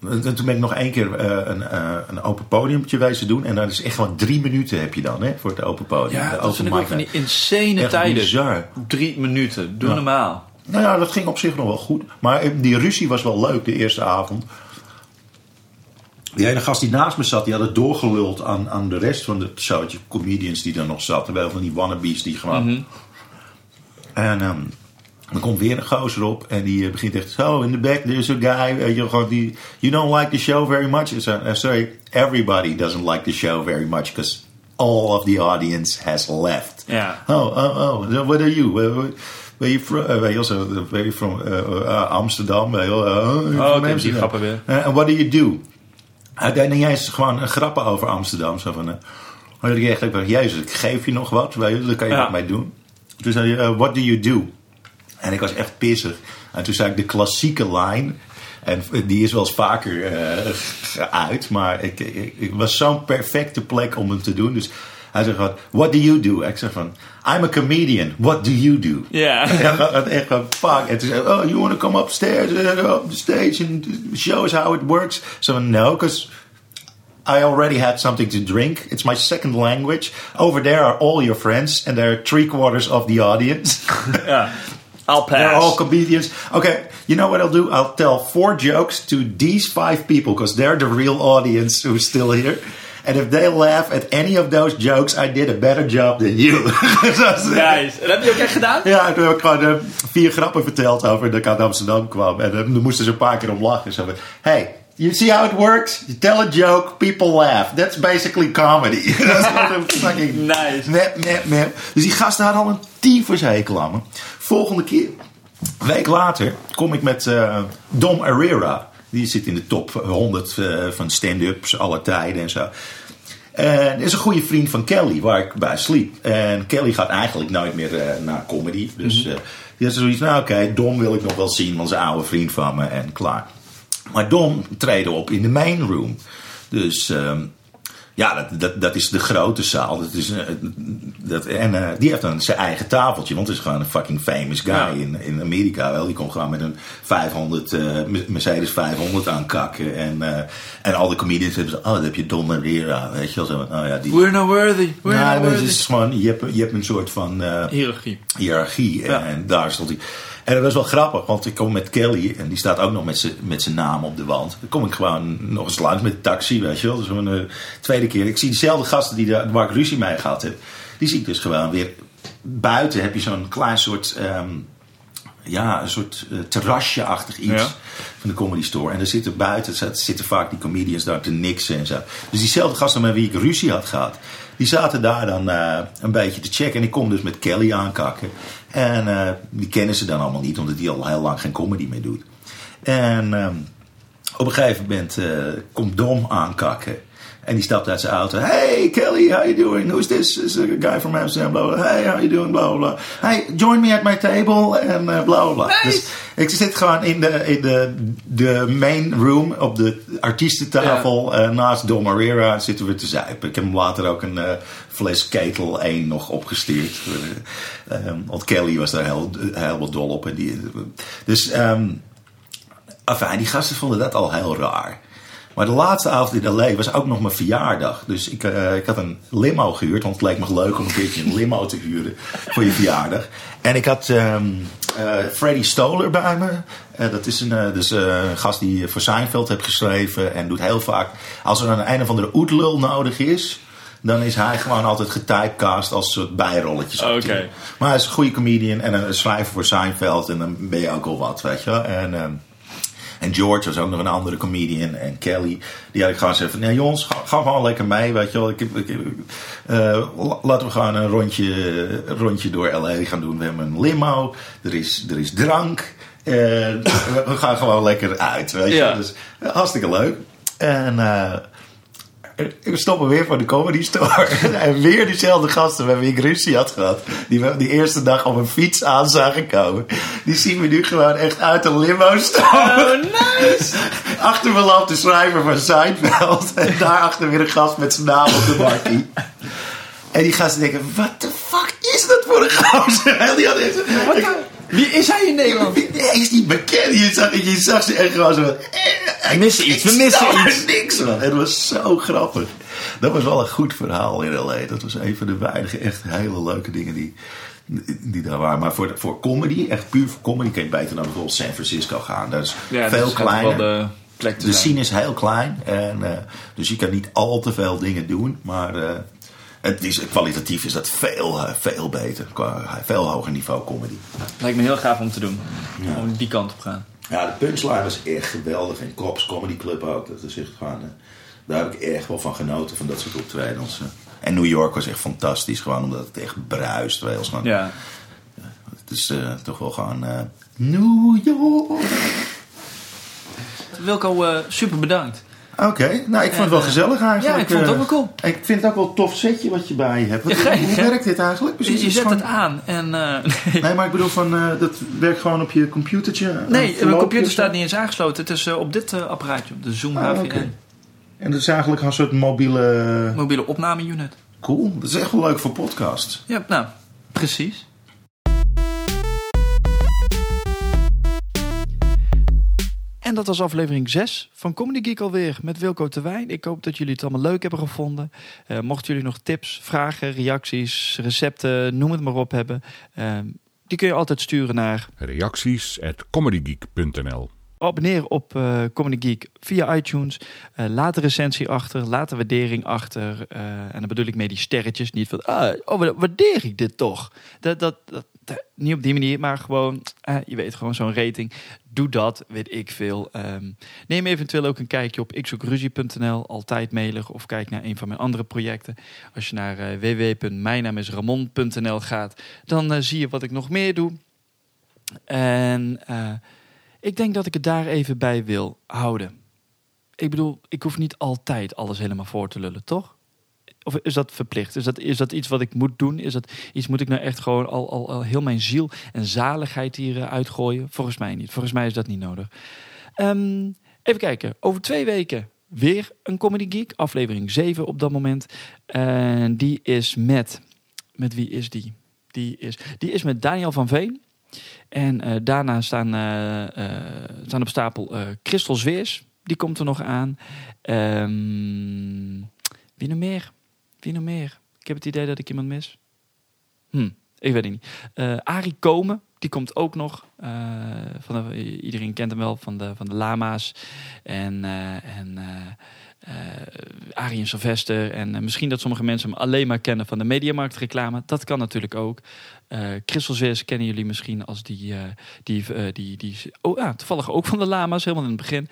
en toen ben ik nog één keer eh, een, eh, een open podiumtje wezen doen. En dat is echt gewoon drie minuten heb je dan hè, voor het open podium. Ja, de dat ik ook van die insane Echt tijden. bizar. Drie minuten. Doe Ja. normaal. Nou ja, dat ging op zich nog wel goed. Maar eh, die ruzie was wel leuk de eerste avond. Die ene gast die naast me zat, die had het doorgeluld aan, aan de rest van het showtje. Comedians die daar nog zaten. Wel van die wannabes die gewoon... En ehm dan komt weer een gozer op en die eh, begint echt zo in the back there's a guy weet je gewoon die you don't like the show very much? Said, uh, sorry everybody doesn't like the show very much because all of the audience has left. Oh oh oh so what are you? Where, you from uh, weet je wel, so, where you from? Uh, uh, Amsterdam Oh, from oké, die grappen weer. And what do you do? Niet eens gewoon grappen over Amsterdam zo van uh, ik echt jezus ik geef je nog wat daar kan je Ja. wat mee doen. Toen zei hij, what do you do en ik was echt pissig. En toen zei ik de klassieke lijn. En die is wel eens vaker eh, geuit. Maar ik, ik, ik was zo'n perfecte plek om hem te doen. Dus hij zegt van, what do you do? Ik zeg van, I'm a comedian. What do you do? Ja. Het echt van, fuck. En toen zei oh, you want to come upstairs, uh, up the stage and show us how it works? So van, no, because I already had something to drink. It's my second language. Over there are all your friends, and there are three quarters of the audience. ja. I'll They're all pass. comedians. Okay, you know what I'll do? I'll tell four jokes to these five people because they're the real audience who's still here. And if they laugh at any of those jokes, I did a better job than you. Nice. En dat heb je ook echt gedaan? ja, toen heb ik gewoon eh, vier grappen verteld over dat ik uit Amsterdam kwam. En eh, dan moesten ze een paar keer om lachen. Zo van, hey, you see how it works? You tell a joke, people laugh. That's basically comedy. Dat is fucking... Nice. Mep, mep, mep. Dus die gasten hadden al een tyfushekel aan me. Volgende keer, een week later, kom ik met eh, Dom Herrera. Die zit in de top 100 eh, van stand-ups aller tijden en zo. En is een goede vriend van Kelly, waar ik bij sliep. En Kelly gaat eigenlijk nooit meer eh, naar comedy. Dus eh die had zoiets, nou oké, Dom wil ik nog wel zien, want een oude vriend van me en klaar. Maar Dom treedde op in de main room. Dus ehm, ja, dat, dat, dat is de grote zaal. Dat is, eh, dat, en eh, die heeft dan zijn eigen tafeltje. Want het is gewoon een fucking famous guy Ja. in, in Amerika. Wel. Die kon gewoon met een 500, eh, Mercedes 500 aankakken. En, eh, en al de comedians hebben zo... Oh, dat heb je Don Herrera. Weet je wel. Zo, oh ja, die... We're not worthy. We're Ja, not worthy. is gewoon, je, hebt, je hebt een soort van Hiërarchie. hiërarchie. En daar stond hij. En dat was wel grappig, want ik kom met Kelly en die staat ook nog met zijn- naam op de wand. Dan kom ik gewoon nog eens langs met de taxi, weet je wel. Dus een eh, tweede keer. Ik zie dezelfde gasten die daar, waar ik ruzie mee gehad heb. Die zie ik dus gewoon weer buiten. Heb je zo'n klein soort, ehm, ja, een soort eh, terrasje-achtig iets Ja. van de comedy store. En er zitten buiten zitten, zitten vaak die comedians daar te niksen en zo. Dus diezelfde gasten met wie ik ruzie had gehad, die zaten daar dan eh, een beetje te checken. En ik kom dus met Kelly aankakken. En eh, die kennen ze dan allemaal niet, omdat die al heel lang geen comedy meer doet. En ehm, op een gegeven moment eh, komt Dom aankakken. En die stapt uit zijn auto. Hey Kelly, how you doing? Who's this? This is a guy from Amsterdam. Blah, blah. Hey, how you doing? Blah, blah. Hey, join me at my table. En uh, blah, blah. Dus ik zit gewoon in de, in de, de main room op de artiestentafel. eh, naast Dom zitten we te zuipen. Ik heb hem later ook een eh, fles Ketel 1 nog opgestuurd. Eh, ehm, want Kelly was daar heel, helemaal dol op. En die, dus, enfin, die gasten vonden dat al heel raar. Maar de laatste avond in L.A. was ook nog mijn verjaardag. Dus ik, eh, ik had een limo gehuurd. Want het leek me leuk om een keertje een limo te huren voor je verjaardag. En ik had ehm eh, Freddie Stoller bij me. Eh, dat is een, dus, een gast die voor Seinfeld heeft geschreven. En doet heel vaak... Als er een een of andere oetlul nodig is... Dan is hij gewoon altijd getypecast als soort bijrolletjes. Oké. Maar hij is een goede comedian en een schrijver voor Seinfeld. En dan ben je ook al wat, weet je wel. En... en George was ook nog een andere comedian. En Kelly. Die had ik gewoon van... Nee jongens, ga, ga gewoon lekker mee. Weet je wel. Ik, ik, ik- eh, la- laten we gewoon een rondje, rondje door L.A. gaan doen. We hebben een limo. Er is, er is drank. eh, we, gaan gewoon lekker uit. Weet je Ja. Dus hartstikke leuk. En... eh, we stoppen weer voor de comedy store. en weer diezelfde gasten waar ik ruzie had gehad. Die we die eerste dag op een fiets aan zagen komen. Die zien we nu gewoon echt uit een limo stappen. Oh, nice! Achter me loopt de schrijver van Seinfeld. En daarachter weer een gast met zijn naam op de markie. En die gasten denken, what the fuck is dat voor een gozer? Die echt- Wie is hij in Nederland? hij is niet bekend. Je zag, je zag ze echt gewoon zo. We missen iets, we missen iets. niks van. Het was zo grappig. Dat was wel een goed verhaal in L.A. Dat was een van de weinige echt hele leuke dingen die, die daar waren. Maar voor, voor comedy, echt puur voor comedy, kan je beter naar bijvoorbeeld San Francisco gaan. Dat is Ja, veel kleiner. de plek De scene is heel klein. En, eh, dus je kan niet al te veel dingen doen. Maar eh, het is, kwalitatief is dat veel, eh, veel beter. Qua veel hoger niveau comedy. Lijkt me heel gaaf om te doen. Om die kant op gaan. Ja, de punchline was echt geweldig. En Cops Comedy Club ook. Dat is echt gewoon, eh, daar heb ik echt wel van genoten, van dat soort optredens. eh. En New York was echt fantastisch, gewoon omdat het echt bruist. Je, als gewoon, Ja. Het is eh, toch wel gewoon eh, New York. Wilco, super bedankt. Oké, nou ik vond het wel gezellig eigenlijk. Ja, ik vond het ook eh. wel cool. Ik vind het ook wel een tof setje wat je bij je hebt. Wat- Ja, gek, hoe werkt dit eigenlijk? Precies, je zet het aan en... eh, nee, maar ik bedoel van, eh, dat werkt gewoon op je computertje? Nee mijn computer staat niet eens aangesloten. Het is eh, op dit eh, apparaatje, op de Zoom Ah, oké. En dat is eigenlijk een soort mobiele... Mobiele opname-unit. Cool, dat is echt wel leuk voor podcasts. Ja, nou, precies. En dat was aflevering 6 van Comedy Geek alweer met Wilco Terwijn. Ik hoop dat jullie het allemaal leuk hebben gevonden. Eh, mochten jullie nog tips, vragen, reacties, recepten, noem het maar op hebben. eh, die kun je altijd sturen naar Reacties at comedygeek.nl abonneer op Comedy Geek via iTunes. Eh, laat een recensie achter, laat een waardering achter. eh, en dan bedoel ik mee die sterretjes. Niet van, ah, oh, wa- waardeer ik dit toch? Dat, dat, dat, niet op die manier, maar gewoon, je weet, gewoon zo'n rating. Doe dat, weet ik veel. Ehm, neem eventueel ook een kijkje op ikzoekruzie.nl, altijd mailig. Of kijk naar een van mijn andere projecten. Als je naar www.mijnnaamisramon.nl gaat, dan zie je wat ik nog meer doe. En... ik denk dat ik het daar even bij wil houden. Ik bedoel, ik hoef niet altijd alles helemaal voor te lullen, toch? Of is dat verplicht? Is dat, is dat iets wat ik moet doen? Is dat iets, moet ik nou echt gewoon al, al, al heel mijn ziel en zaligheid hier eh, uitgooien? Volgens mij niet. Volgens mij is dat niet nodig. Ehm, even kijken. Over twee weken weer een Comedy Geek. Aflevering 7 op dat moment. En die is met... Met wie is die? Die is, die is met Daniel van Veen. En eh, daarna staan, eh, eh, staan op stapel Christel Zweers. Die komt er nog aan. Ehm, wie nog meer? Wie nog meer? Ik heb het idee dat ik iemand mis. Hm, ik weet het niet. Eh Arie Komen, die komt ook nog. Van de, iedereen kent hem wel van de, van de lama's. En, en en Sylvester. En eh, misschien dat sommige mensen hem alleen maar kennen van de Mediamarkt-reclame. Dat kan natuurlijk ook. Zweers kennen jullie misschien als die... die, die, die oh ja, toevallig ook van de lama's, helemaal in het begin.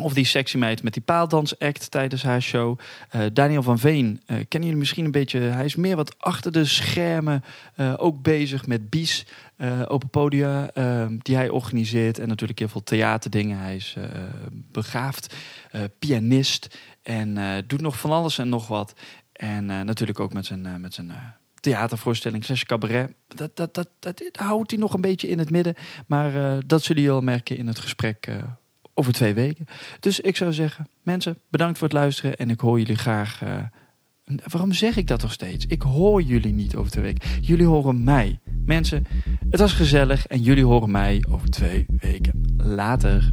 Of die sexy meid met die paaldansact tijdens haar show. Eh, Daniel van Veen, eh, kennen jullie misschien een beetje. Hij is meer wat achter de schermen. eh, ook bezig met bies, open podia, eh, die hij organiseert. En natuurlijk heel veel theaterdingen. Hij is begaafd, pianist. En doet nog van alles en nog wat. En natuurlijk ook met zijn, met zijn theatervoorstelling, slash cabaret. Dat, dat, dat, dat, houdt hij nog een beetje in het midden. Maar dat zullen jullie al merken in het gesprek over twee weken. Dus ik zou zeggen, mensen, bedankt voor het luisteren. En ik hoor jullie graag. eh, waarom zeg ik dat nog steeds? Ik hoor jullie niet over twee weken. Jullie horen mij. Mensen, het was gezellig en jullie horen mij over twee weken. Later.